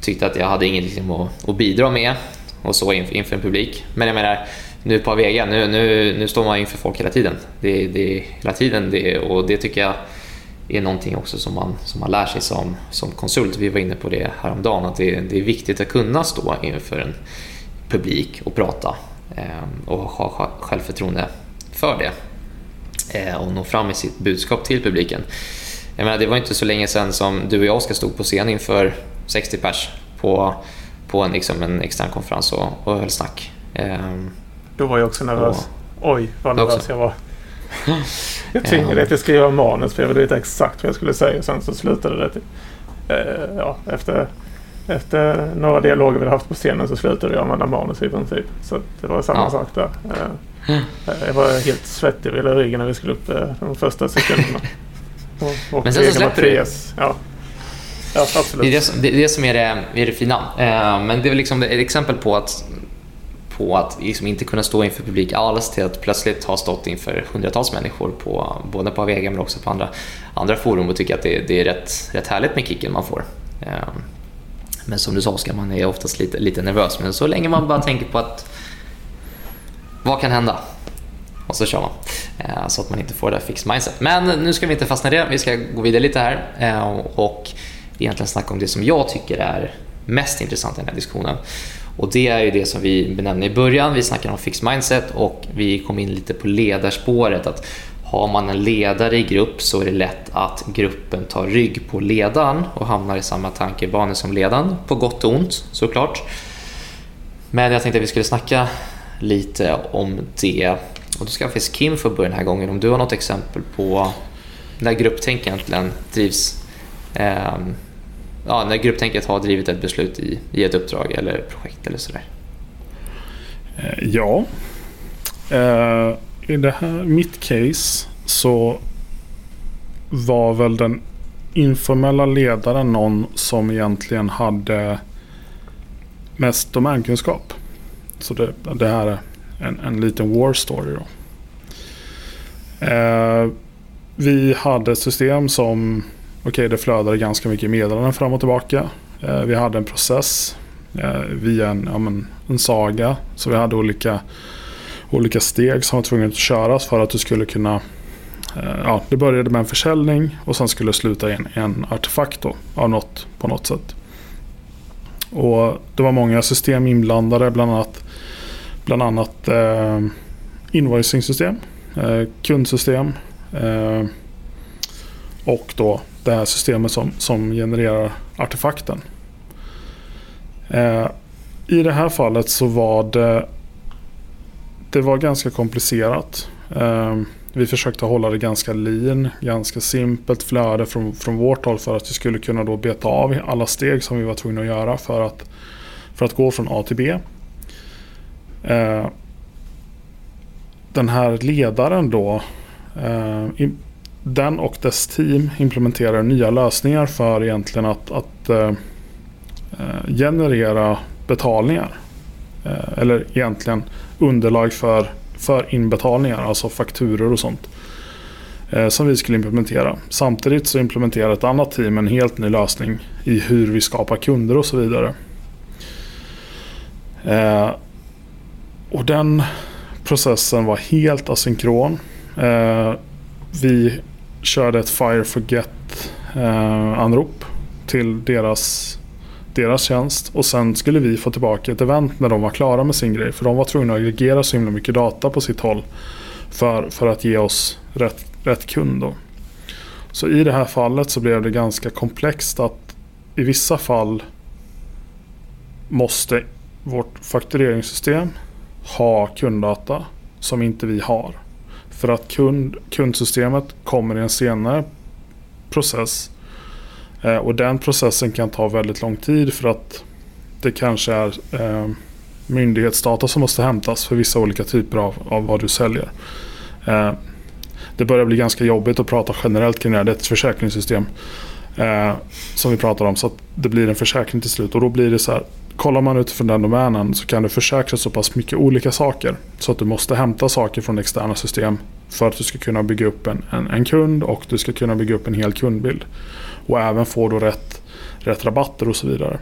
tyckte att jag hade ingenting liksom att, att bidra med och så inför, inför en publik. Men jag menar, nu på Avega, nu, nu, nu står man inför folk hela tiden. Det, det, hela tiden det, och det tycker jag är någonting också som man, som man lär sig som, som konsult. Vi var inne på det häromdagen, att det, det är viktigt att kunna stå inför en publik och prata eh, och ha självförtroende för det eh, och nå fram med sitt budskap till publiken. Jag menar, det var inte så länge sedan som du och jag ska stå på scen inför 60 pers på, på en, liksom en extern konferens och, och höll snack. Eh, Då var jag också nervös. Och, Oj, vad nervös jag var. jag tvingade dig till att skriva manus för jag ville veta exakt vad jag skulle säga. Sen så slutade det till, eh, ja, efter, efter några dialoger vi hade haft på scenen så slutade jag använda manus i princip. Så det var samma Ja. sak där. Eh, jag var helt svettig vid ryggen när vi skulle upp eh, de första sekunderna. Och, och Men sen så släpper du. Ja, ja absolut. Det är det som, det, är det som är, det, är det fina. Eh, men det är väl liksom ett exempel på att, på att liksom inte kunna stå inför publik alls till att plötsligt ha stått inför hundratals människor på, både på Avega men också på andra, andra forum och tycka att det, det är rätt, rätt härligt med kicken man får. Ehm, men som du sa Oskar, man är oftast lite, lite nervös. Men så länge man bara tänker på att vad kan hända? Och så kör man. Ehm, så att man inte får det där fixed mindset. Men nu ska vi inte fastna i det. Vi ska gå vidare lite här ehm, och egentligen snacka om det som jag tycker är mest intressant i den här diskussionen. Och det är ju det som vi benämnde i början. Vi snackade om fixed mindset och vi kom in lite på ledarspåret. Att har man en ledare i grupp så är det lätt att gruppen tar rygg på ledaren och hamnar i samma tankebanor som ledaren. På gott och ont såklart. Men jag tänkte att vi skulle snacka lite om det. Och då ska faktiskt Kim få börja den här gången. Om du har något exempel på när grupptänk egentligen drivs. Eh, ja, när grupptänket har drivit ett beslut i, i ett uppdrag eller projekt eller sådär. Eh, ja. Eh, I det här, mitt case så var väl den informella ledaren någon som egentligen hade mest domänkunskap. Så det, det här är en, en liten war story då. Eh, vi hade ett system som, okej det flödade ganska mycket meddelanden fram och tillbaka. Eh, vi hade en process eh, via en, ja, men, en saga. Så vi hade olika, olika steg som var tvungna att köras för att du skulle kunna eh, Ja, det började med en försäljning och sen skulle det sluta i en, en artefakt då, av något, på något sätt. Och Det var många system inblandade, bland annat, bland annat eh, invoicing-system, eh, kundsystem eh, och då det här systemet som, som genererar artefakten. Eh, I det här fallet så var det Det var ganska komplicerat. Eh, vi försökte hålla det ganska lean, ganska simpelt flöde från, från vårt håll för att vi skulle kunna då beta av alla steg som vi var tvungna att göra för att, för att gå från A till B. Eh, den här ledaren då eh, den och dess team implementerar nya lösningar för egentligen att, att eh, eh, generera betalningar. Eh, eller egentligen underlag för, för inbetalningar, alltså fakturor och sånt. Eh, som vi skulle implementera. Samtidigt så implementerar ett annat team en helt ny lösning i hur vi skapar kunder och så vidare. Eh, och den processen var helt asynkron. Eh, vi körde ett Fire Forget-anrop eh, till deras deras tjänst och sen skulle vi få tillbaka ett event när de var klara med sin grej. För de var tvungna att aggregera så himla mycket data på sitt håll för, för att ge oss rätt, rätt kund. Då. Så i det här fallet så blev det ganska komplext att i vissa fall måste vårt faktureringssystem ha kunddata som inte vi har. För att kund, kundsystemet kommer i en senare process Eh, och den processen kan ta väldigt lång tid för att det kanske är eh, myndighetsdata som måste hämtas för vissa olika typer av, av vad du säljer. Eh, det börjar bli ganska jobbigt att prata generellt kring det här. Det är ett försäkringssystem eh, som vi pratar om. Så att det blir en försäkring till slut. Och då blir det så här. Kollar man utifrån den domänen så kan du försäkra så pass mycket olika saker. Så att du måste hämta saker från externa system för att du ska kunna bygga upp en, en, en kund och du ska kunna bygga upp en hel kundbild. Och även få då rätt, rätt rabatter och så vidare.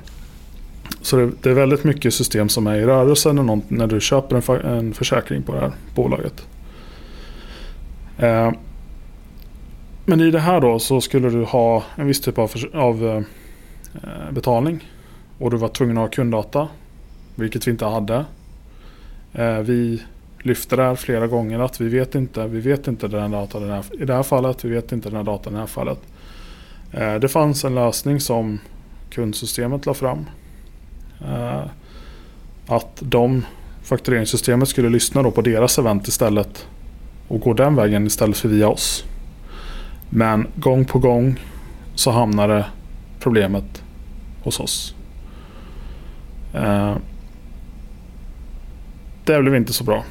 Så det, det är väldigt mycket system som är i rörelse när, någon, när du köper en, en försäkring på det här bolaget. Eh, men i det här då så skulle du ha en viss typ av, av eh, betalning. Och du var tvungen att ha kunddata. Vilket vi inte hade. Eh, vi lyfte det här flera gånger att vi vet inte, vi vet inte den här datan den här, i det här fallet, vi vet inte den här datan i det här fallet. Eh, det fanns en lösning som kundsystemet la fram. Eh, att de faktureringssystemet skulle lyssna då på deras event istället och gå den vägen istället för via oss. Men gång på gång så hamnade problemet hos oss. Eh, det blev inte så bra.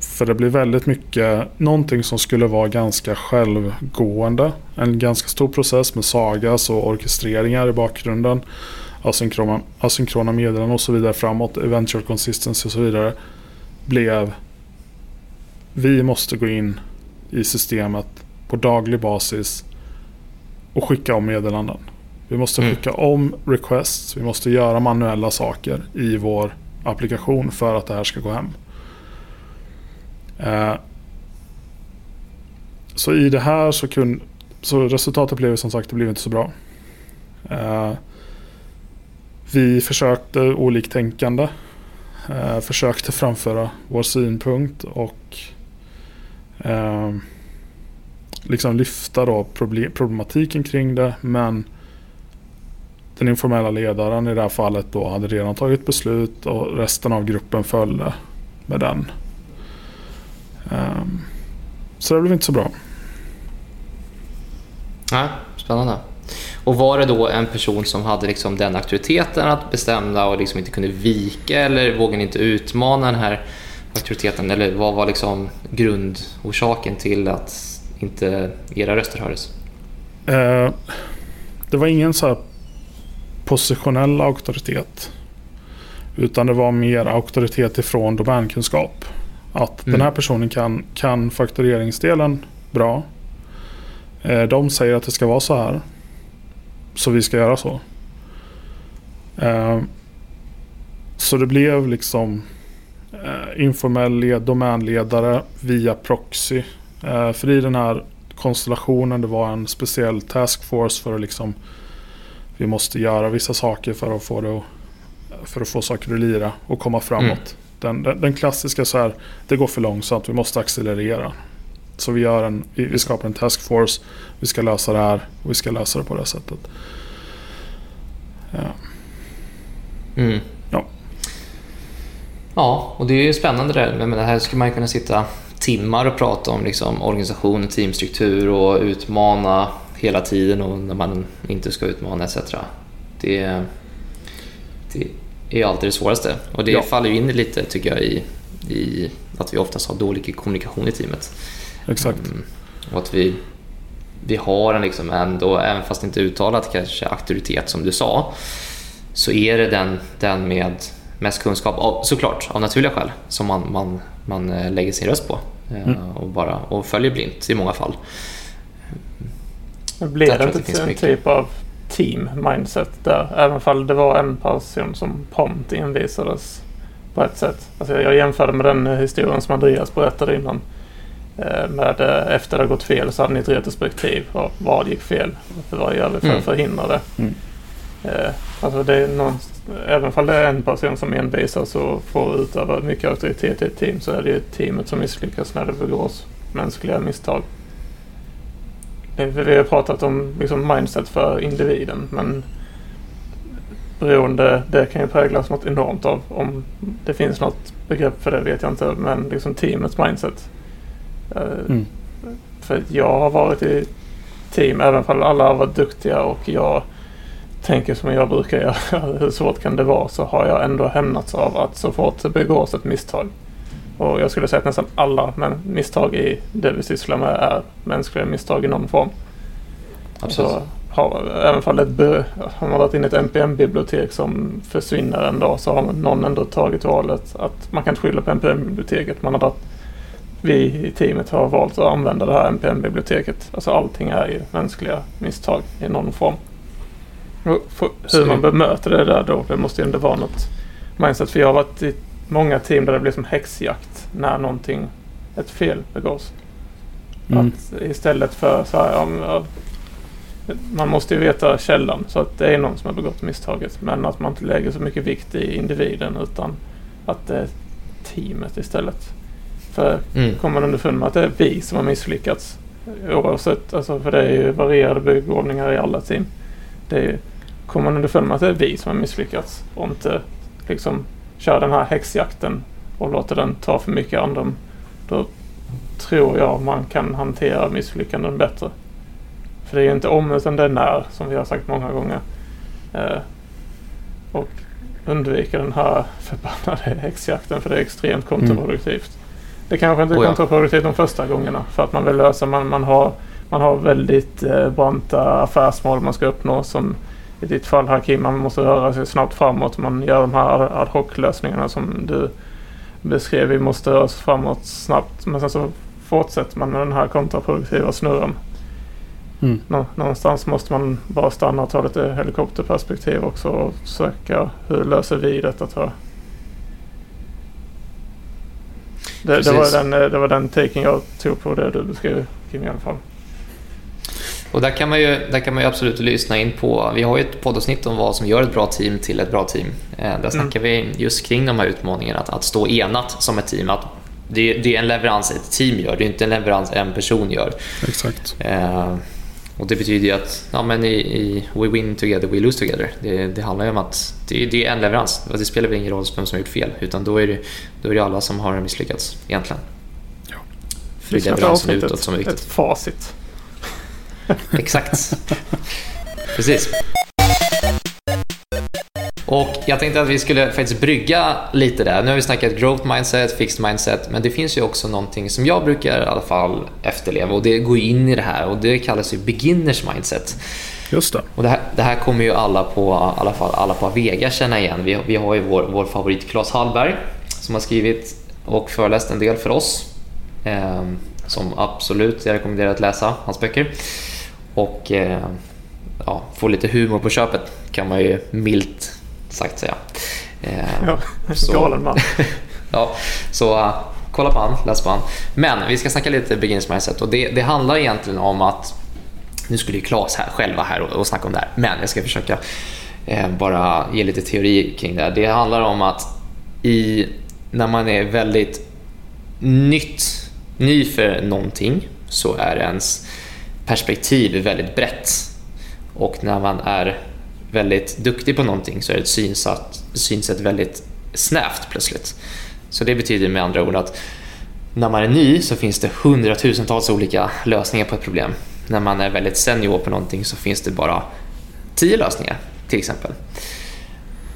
För det blir väldigt mycket någonting som skulle vara ganska självgående. En ganska stor process med sagas och orkestreringar i bakgrunden. Asynkrona, asynkrona meddelanden och så vidare framåt. Eventual consistency och så vidare. Blev vi måste gå in i systemet på daglig basis och skicka om meddelanden. Vi måste Mm. skicka om requests. Vi måste göra manuella saker i vår applikation för att det här ska gå hem. Eh, så i det här så kunde så resultatet blev som sagt det blev inte så bra. Eh, vi försökte oliktänkande. Eh, försökte framföra vår synpunkt och eh, liksom lyfta då problem, problematiken kring det. Men den informella ledaren i det här fallet då hade redan tagit beslut och resten av gruppen följde med den. Ehm, så det blev inte så bra. Ja, spännande. Och var det då en person som hade liksom den auktoriteten att bestämma och liksom inte kunde vika eller vågade inte utmana den här auktoriteten? Eller vad var liksom grundorsaken till att inte era röster hördes? Eh, det var ingen så positionell auktoritet. Utan det var mer auktoritet ifrån domänkunskap. Att Mm. den här personen kan, kan faktureringsdelen bra. Eh, de säger att det ska vara så här. Så vi ska göra så. Eh, så det blev liksom eh, informell led, domänledare via proxy. För i den här konstellationen det var en speciell taskforce för att liksom vi måste göra vissa saker för att få det att, för att få saker att lira och komma framåt. Den, den, den klassiska så här, det går för långsamt, vi måste accelerera. Så vi, gör en, vi, skapar en taskforce, vi ska lösa det här och vi ska lösa det på det här sättet. Ja. Mm. Ja. Ja, och det är ju spännande det där. Men det här skulle man kunna sitta timmar och prata om liksom, organisation, teamstruktur och utmana hela tiden och när man inte ska utmana etc. Det, det är alltid det svåraste. Och det Ja. faller ju in lite tycker jag i, i att vi oftast har dålig kommunikation i teamet. Exakt. Mm. Och att vi, vi har en liksom ändå, även fast inte uttalat kanske auktoritet som du sa, så är det den, den med mest kunskap, av, såklart av naturliga skäl, som man, man, man eh, lägger sin röst på. eh, Mm. Och, bara, och följer blint i många fall. Men blir det jag det inte finns en mycket. typ av team mindset där? Även om det var en person som prompt envisades på ett sätt. Alltså jag jämförde med den historien som Andreas berättade innan. Eh, Med eh, efter det gått fel så hade ni ett retrospektiv. Och vad gick fel? Vad gör vi för Mm. att förhindra det? Mm. Eh, Alltså det är någon, även om det är en person som envisas och får utöva mycket auktoritet i ett team så är det ju teamet som misslyckas när det begås mänskliga misstag. Vi har pratat om liksom mindset för individen men beroende, det kan ju präglas något enormt av. Om det finns något begrepp för det vet jag inte men liksom teamets mindset. Eh, Mm. För jag har varit i team även om alla har varit duktiga och jag tänker som jag brukar göra. Hur svårt kan det vara? Så har jag ändå hämnats av att så fort det begås ett misstag. Och jag skulle säga att nästan alla men misstag i det vi sysslar med är mänskliga misstag i någon form. Absolut. Så har, även det be- har man varit inne i ett NPM-bibliotek som försvinner en dag så har någon ändå tagit valet att man kan inte skylla på NPM-biblioteket. Man har dragit, vi i teamet har valt att använda det här NPM-biblioteket. Alltså allting är ju mänskliga misstag i någon form. Och för, Så hur man bemöter det där då, det måste ju ändå vara något mindset. För jag har varit i många team där det blir som häxjakt när någonting, ett fel begås. Mm. Att istället för så här, ja, man måste ju veta källan så att det är någon som har begått misstaget. Men att man inte lägger så mycket vikt i individen utan att det är teamet istället. För Mm. kommer man underfund med att det är vi som har misslyckats. Oavsett, alltså för det är ju varierade begåvningar i alla team. Det är kommer man underfund med att det är vi som har misslyckats och inte liksom kör den här häxjakten och låter den ta för mycket andrum. Då tror jag man kan hantera misslyckanden bättre. För det är inte om utan det är när som vi har sagt många gånger. Eh, och undvika den här förbannade häxjakten för det är extremt kontraproduktivt. Mm. Det kanske inte är oh ja. kontraproduktivt de första gångerna för att man vill lösa, man, man, har, man har väldigt eh, branta affärsmål man ska uppnå som i ditt fall Hakim, man måste röra sig snabbt framåt. Man gör de här ad hoc-lösningarna som du beskrev. Vi måste röra oss framåt snabbt. Men sen så fortsätter man med den här kontraproduktiva snurren. Mm. Nå någonstans måste man bara stanna och ta lite helikopterperspektiv också och söka hur löser vi detta tror jag. Det, det, var den, det var den taken jag tog på det du beskrev Kim i alla fall. Och där kan, man ju, där kan man absolut lyssna in på, vi har ju ett poddavsnitt om vad som gör ett bra team till ett bra team. Eh, där snackar mm. vi just kring de här utmaningarna, att, att stå enat som ett team. Att det, det, är en leverans ett team gör, det är inte en leverans en person gör. Exakt. Eh, och det betyder ju att ja, men i, i We win together, we lose together. Det, det handlar ju om att det, det är en leverans. Det spelar väl ingen roll vem som har gjort fel, utan då är det, då är det alla som har misslyckats egentligen. Ja. För det är leveransen utåt som är viktigt. Ett facit. Exakt. Precis. Och jag tänkte att vi skulle faktiskt brygga lite där. Nu har vi snackat growth mindset, fixed mindset, men det finns ju också någonting som jag brukar i alla fall efterleva och det går in i det här och det kallas ju beginners mindset. Just det. Och det här, det här kommer ju alla på, i alla fall alla på Avega känna igen. Vi, vi har ju vår, vår favorit Claes Hallberg som har skrivit och föreläst en del för oss. Eh, som absolut jag rekommenderar att läsa hans böcker. Och eh, ja, få lite humor på köpet kan man ju milt sagt säga. Eh, ja, så, galen man. ja, så uh, kolla på han, läs på han. Men vi ska snacka lite beginners mindset och det, det handlar egentligen om att nu skulle ju Claes här, själva här och, och snacka om det här, men jag ska försöka eh, bara ge lite teori kring det här. Det handlar om att i, när man är väldigt nytt, ny för någonting så är ens perspektiv väldigt brett. Och när man är väldigt duktig på någonting så är ett synsätt, synsätt väldigt snävt plötsligt. Så det betyder med andra ord att när man är ny så finns det hundratusentals olika lösningar på ett problem. När man är väldigt senior på någonting så finns det bara tio lösningar till exempel.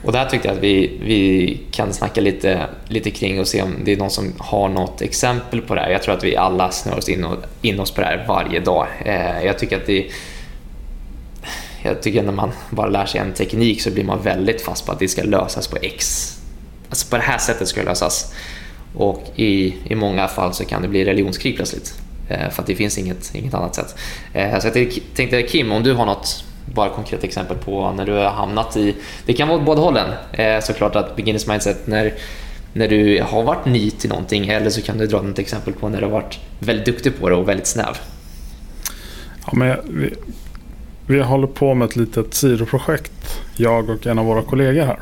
Och där tyckte jag att vi, vi kan snacka lite, lite kring och se om det är någon som har något exempel på det här. Jag tror att vi alla snör oss in, och, in oss på det här varje dag. Eh, jag tycker att det jag tycker när man bara lär sig en teknik så blir man väldigt fast på att det ska lösas på X. Alltså på det här sättet ska det lösas. Och i, i många fall så kan det bli religionskrig plötsligt. Eh, för att det finns inget, inget annat sätt. Eh, så jag tänkte Kim, om du har något bara konkret exempel på när du har hamnat i, det kan vara åt båda hållen eh, såklart att beginners mindset när, när du har varit ny till någonting eller så kan du dra något exempel på när du har varit väldigt duktig på det och väldigt snäv. Ja, men vi, vi håller på med ett litet sidoprojekt, jag och en av våra kollegor här.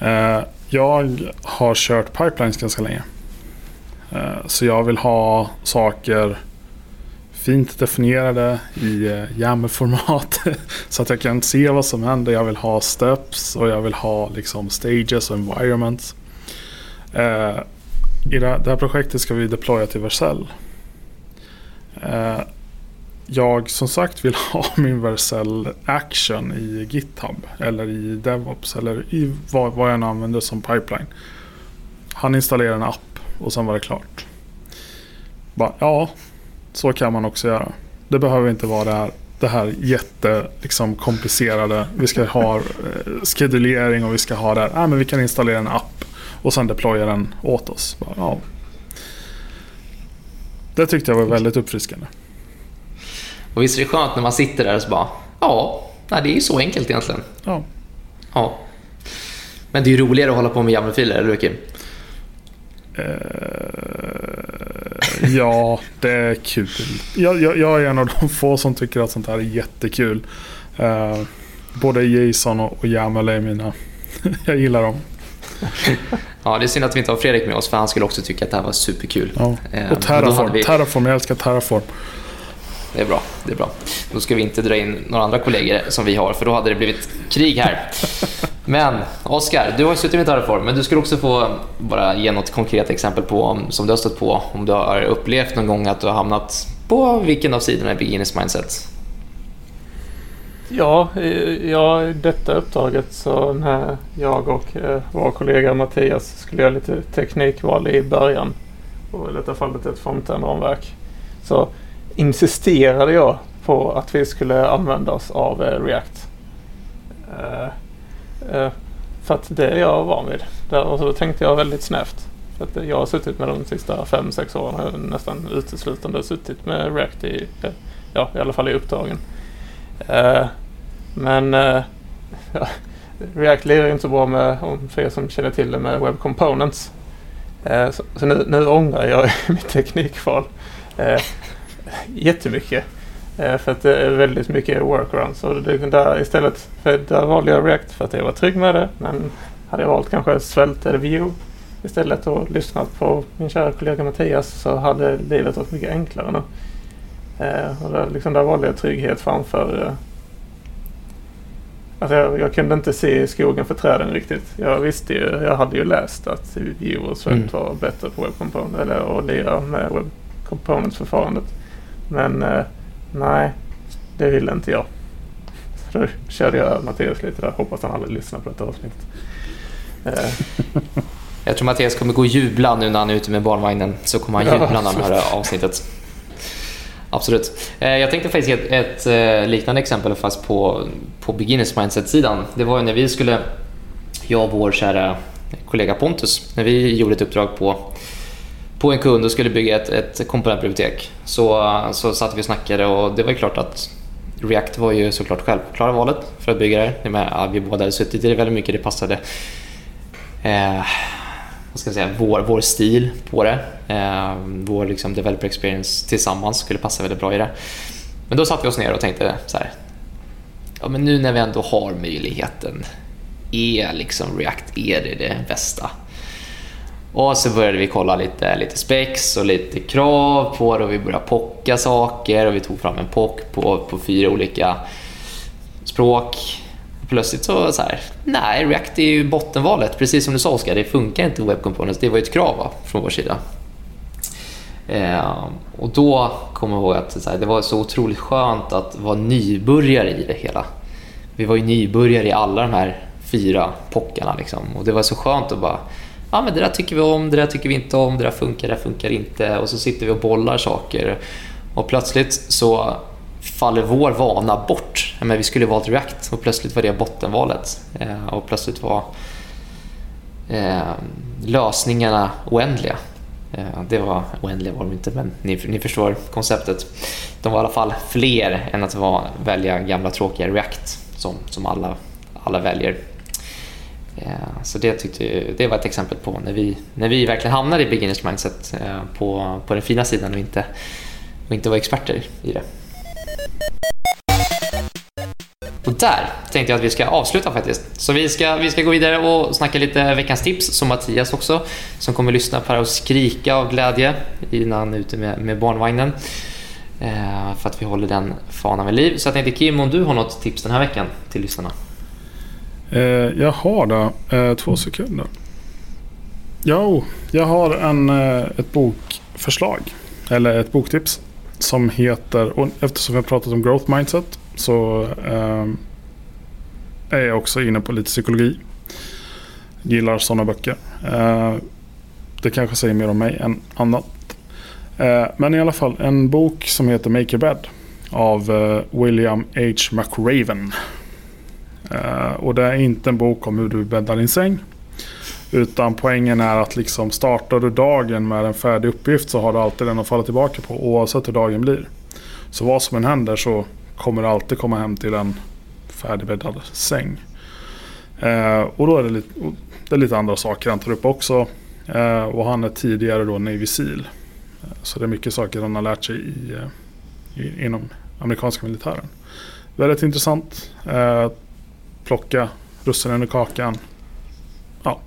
Eh, jag har kört pipelines ganska länge. Eh, så jag vill ha saker fint definierade i eh, YAML-format. så att jag kan se vad som händer. Jag vill ha steps och jag vill ha liksom stages och environments. Eh, I det här projektet ska vi deploya till Vercel. Eh, jag som sagt vill ha min Vercel action i GitHub eller i DevOps eller i vad, vad jag nu använder som pipeline. Han installerar en app och sen var det klart. Bara, ja, så kan man också göra. Det behöver inte vara det här, det här jätte liksom, komplicerade. Vi ska ha eh, skedulering och vi ska ha det här. Ah, men vi kan installera en app och sen deploya den åt oss. Bara, ja. Det tyckte jag var väldigt uppfriskande. Och visst är det skönt när man sitter där och så bara, ja, nej, det är ju så enkelt egentligen. Ja. ja. Men det är ju roligare att hålla på med YAML-filer, eller hur Kim? Uh, ja, det är kul. Jag, jag, jag, är en av de få som tycker att sånt här är jättekul. Uh, både Jason och, och YAML är mina... jag gillar dem. ja, det är synd att vi inte har Fredrik med oss för han skulle också tycka att det här var superkul. Ja. Eh, och Terraform, vi... Terraform, jag älskar Terraform. Det är bra, det är bra. Då ska vi inte dra in några andra kollegor som vi har, för då hade det blivit krig här. Men Oskar, du har ju suttit med Terraform, men du skulle också få bara ge något konkret exempel på som du har stött på. Om du har upplevt någon gång att du har hamnat på vilken av sidorna i beginners mindset? Ja, eh, ja, i detta uppdraget så när jag och eh, vår kollega Mattias skulle göra lite teknikval i början och i detta fallet ett frontend-ramverk så insisterade jag på att vi skulle använda oss av eh, React. Eh, Eh, för att det är jag van vid. Och så tänkte jag väldigt snävt. För att jag har suttit med de sista fem sex åren har nästan uteslutande suttit med React i, eh, ja, i alla fall i uppdragen. Eh, men ja, React lirar inte så bra med, för er som känner till det, med Web Components. så, så nu, nu ångrar jag mitt teknikval jättemycket. Eh, för att det är väldigt mycket workarounds. Och det, där istället, för där valde jag React för att jag var trygg med det. Men hade jag valt kanske Svelte eller Vue istället och lyssnat på min kära kollega Mattias så hade livet varit mycket enklare nu. Eh, och där, liksom, där valde jag trygghet framför eh, Alltså jag, jag, kunde inte se skogen för träden riktigt. Jag visste ju, jag hade ju läst att Vue och Svelte mm. var bättre på Web Component eller att lira med Web Components-förfarandet. Men eh, nej, det ville inte jag. Så då körde jag Mattias lite där. Hoppas han aldrig lyssnar på detta avsnittet. Eh. Jag tror Mattias kommer gå och jubla nu när han är ute med barnvagnen. Så kommer han jubla när han hör avsnittet. Absolut. Eh, jag tänkte faktiskt ge ett, ett liknande exempel fast på, på beginners mindset-sidan. Det var när vi skulle, jag och vår kära kollega Pontus, när vi gjorde ett uppdrag på på en kund och skulle bygga ett, ett komponentbibliotek. Så, så satt vi och snackade och det var ju klart att React var ju såklart självklara valet för att bygga det. det med, vi båda hade suttit i det väldigt mycket, det passade eh, vad ska jag säga, vår, vår stil på det. Eh, vår liksom, developer experience tillsammans skulle passa väldigt bra i det. Men då satte vi oss ner och tänkte så här, ja, men nu när vi ändå har möjligheten, är liksom React är det, det bästa? Och så började vi kolla lite, lite spex och lite krav på det och vi började pocka saker och vi tog fram en pock på, på fyra olika språk. Plötsligt så, så här, nej, React är ju bottenvalet. Precis som du sa Oskar, det funkar inte Web Components. Det var ju ett krav va, från vår sida. Eh, och då kommer jag ihåg att här, det var så otroligt skönt att vara nybörjare i det hela. Vi var ju nybörjare i alla de här fyra pockarna liksom. och det var så skönt att bara ja, men det där tycker vi om, det där tycker vi inte om, det där funkar, det där funkar inte. Och så sitter vi och bollar saker. Och plötsligt så faller vår vana bort. men vi skulle valt React och plötsligt var det bottenvalet. Eh, och plötsligt var eh, lösningarna oändliga. Eh, det var oändliga var de inte, men ni, ni förstår konceptet. De var i alla fall fler än att var, välja gamla tråkiga React som, som alla, alla väljer. Eh, så det, tyckte, det var ett exempel på när vi, när vi verkligen hamnade i beginners mindset eh, på, på den fina sidan och inte, och inte var experter i det. Och där tänkte jag att vi ska avsluta faktiskt. Så vi ska, vi ska gå vidare och snacka lite veckans tips, som Mattias också, som kommer lyssna på det och skrika av glädje innan han är ute med, med barnvagnen. Eh, för att vi håller den fanan vid liv. Så jag tänkte Kim, om du har något tips den här veckan till lyssnarna? Eh, jag har det. Eh, två sekunder. Jo, jag har en, eh, ett bokförslag. Eller ett boktips. Som heter, och eftersom vi har pratat om growth mindset så eh, är jag också inne på lite psykologi. Gillar sådana böcker. Eh, det kanske säger mer om mig än annat. Eh, men i alla fall en bok som heter Make Your Bed. Av eh, William H. McRaven. Uh, och det är inte en bok om hur du bäddar din säng. Utan poängen är att liksom startar du dagen med en färdig uppgift så har du alltid den att falla tillbaka på oavsett hur dagen blir. Så vad som än händer så kommer du alltid komma hem till en färdigbäddad säng. Uh, och då är det lite, det är lite andra saker han tar upp också. Uh, och han är tidigare då Navy Seal. så det är mycket saker han har lärt sig i, i inom amerikanska militären. Väldigt intressant plocka russinen ur kakan. Ja.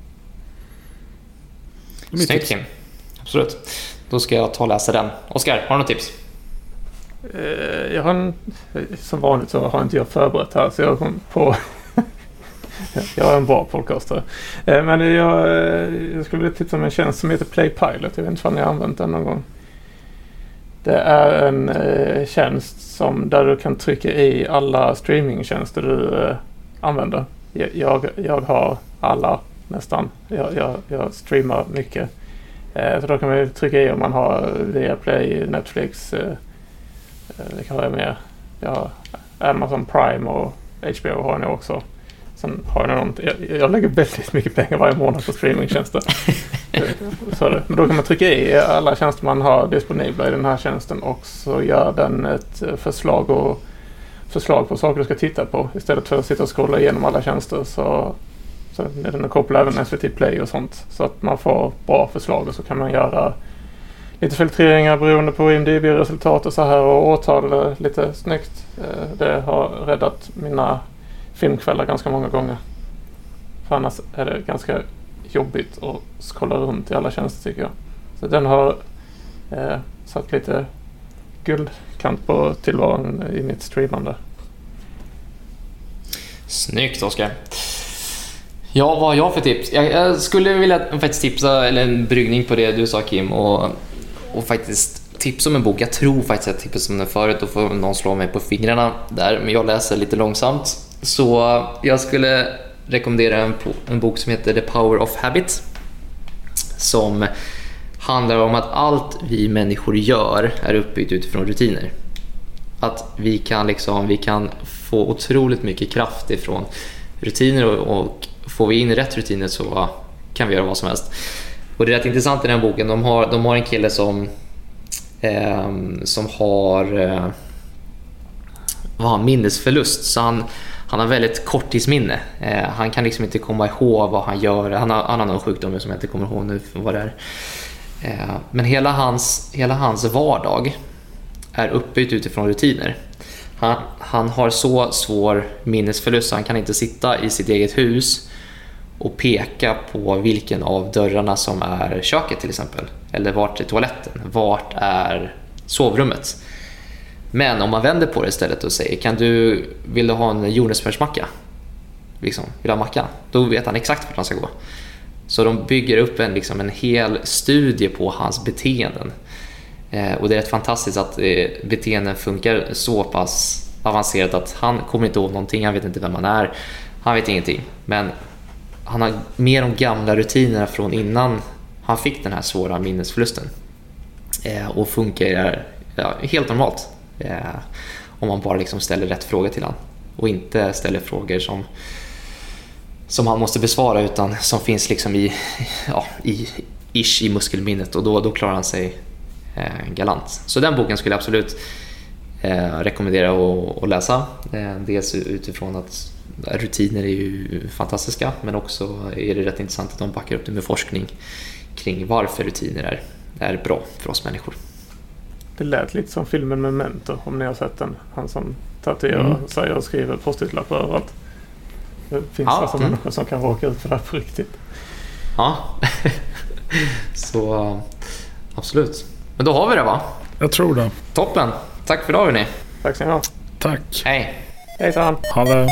Snyggt Kim. Absolut. Då ska jag ta och läsa den. Oskar, har du något tips? Eh, jag har en, som vanligt så har inte jag förberett här så jag kom på Jag är en bra podcastare. Eh, men jag, eh, jag skulle vilja tipsa om en tjänst som heter Playpilot. Jag vet inte om ni har använt den någon gång. Det är en tjänst som, där du kan trycka i alla streamingtjänster du använder. Jag, jag har alla nästan. Jag, jag, jag streamar mycket. Eh, så då kan man trycka i om man har Viaplay, Netflix. Eh, eh vilka har jag mer? Jag har Amazon Prime och HBO har jag nu också. Sen har jag någon, jag, jag lägger väldigt mycket pengar varje månad på streamingtjänster. så det. Men då kan man trycka i alla tjänster man har disponibla i den här tjänsten och så gör den ett förslag, och, förslag på saker du ska titta på. Istället för att sitta och scrolla igenom alla tjänster så, så den kopplad även SVT Play och sånt. Så att man får bra förslag och så kan man göra lite filtreringar beroende på IMDB-resultat och så här och årtal lite snyggt. Eh, det har räddat mina filmkvällar ganska många gånger. För annars är det ganska jobbigt att scrolla runt i alla tjänster tycker jag. Så den har eh, satt lite guldkant på tillvaron i mitt streamande. Snyggt Oskar. Ja, vad har jag för tips? Jag, jag, skulle vilja faktiskt tipsa, eller en bryggning på det du sa Kim och, och faktiskt tipsa om en bok. Jag tror faktiskt att jag tipsade om den förut, då får någon slå mig på fingrarna där. Men jag läser lite långsamt. Så jag skulle rekommendera en, en bok som heter The Power of Habit. Som handlar om att allt vi människor gör är uppbyggt utifrån rutiner. Att vi kan, liksom, vi kan få otroligt mycket kraft ifrån rutiner och, och får vi in rätt rutiner så kan vi göra vad som helst. Och det är rätt intressant i den boken. De har, de har en kille som, eh, som har eh, vad minnesförlust. Så han, han har väldigt korttidsminne. Eh, han kan liksom inte komma ihåg vad han gör. Han har, han har någon sjukdom som jag inte kommer ihåg nu vad det är. Eh, men hela hans, hela hans vardag är uppbyggd utifrån rutiner. Han, han har så svår minnesförlust så han kan inte sitta i sitt eget hus och peka på vilken av dörrarna som är köket till exempel. Eller vart är toaletten? Vart är sovrummet? Men om man vänder på det istället och säger kan du, vill du ha en jordnötssmörsmacka? Liksom, vill du ha macka? Då vet han exakt vart han ska gå. Så de bygger upp en, liksom, en hel studie på hans beteenden. Eh, och det är rätt fantastiskt att eh, beteenden funkar så pass avancerat att han kommer inte ihåg någonting, han vet inte vem han är, han vet ingenting. Men han har mer de gamla rutinerna från innan han fick den här svåra minnesförlusten. Eh, och funkar ja, helt normalt. Eh, om man bara liksom ställer rätt fråga till honom och inte ställer frågor som, som han måste besvara utan som finns liksom i, ja, i, ish i muskelminnet och då, då klarar han sig eh, galant. Så den boken skulle jag absolut eh, rekommendera att, att läsa. Eh, dels utifrån att rutiner är ju fantastiska men också är det rätt intressant att de backar upp det med forskning kring varför rutiner är, är bra för oss människor. Det lät lite som filmen Memento om ni har sett den. Han som tatuerar mm. sig och skriver post-it-lappar överallt. Det finns ja, alltså mm. människor som kan råka ut för det här på riktigt. Ja, så absolut. Men då har vi det va? Jag tror det. Toppen. Tack för idag hörni. Tack så mycket. Tack. Hej. Hejsan. Ha det.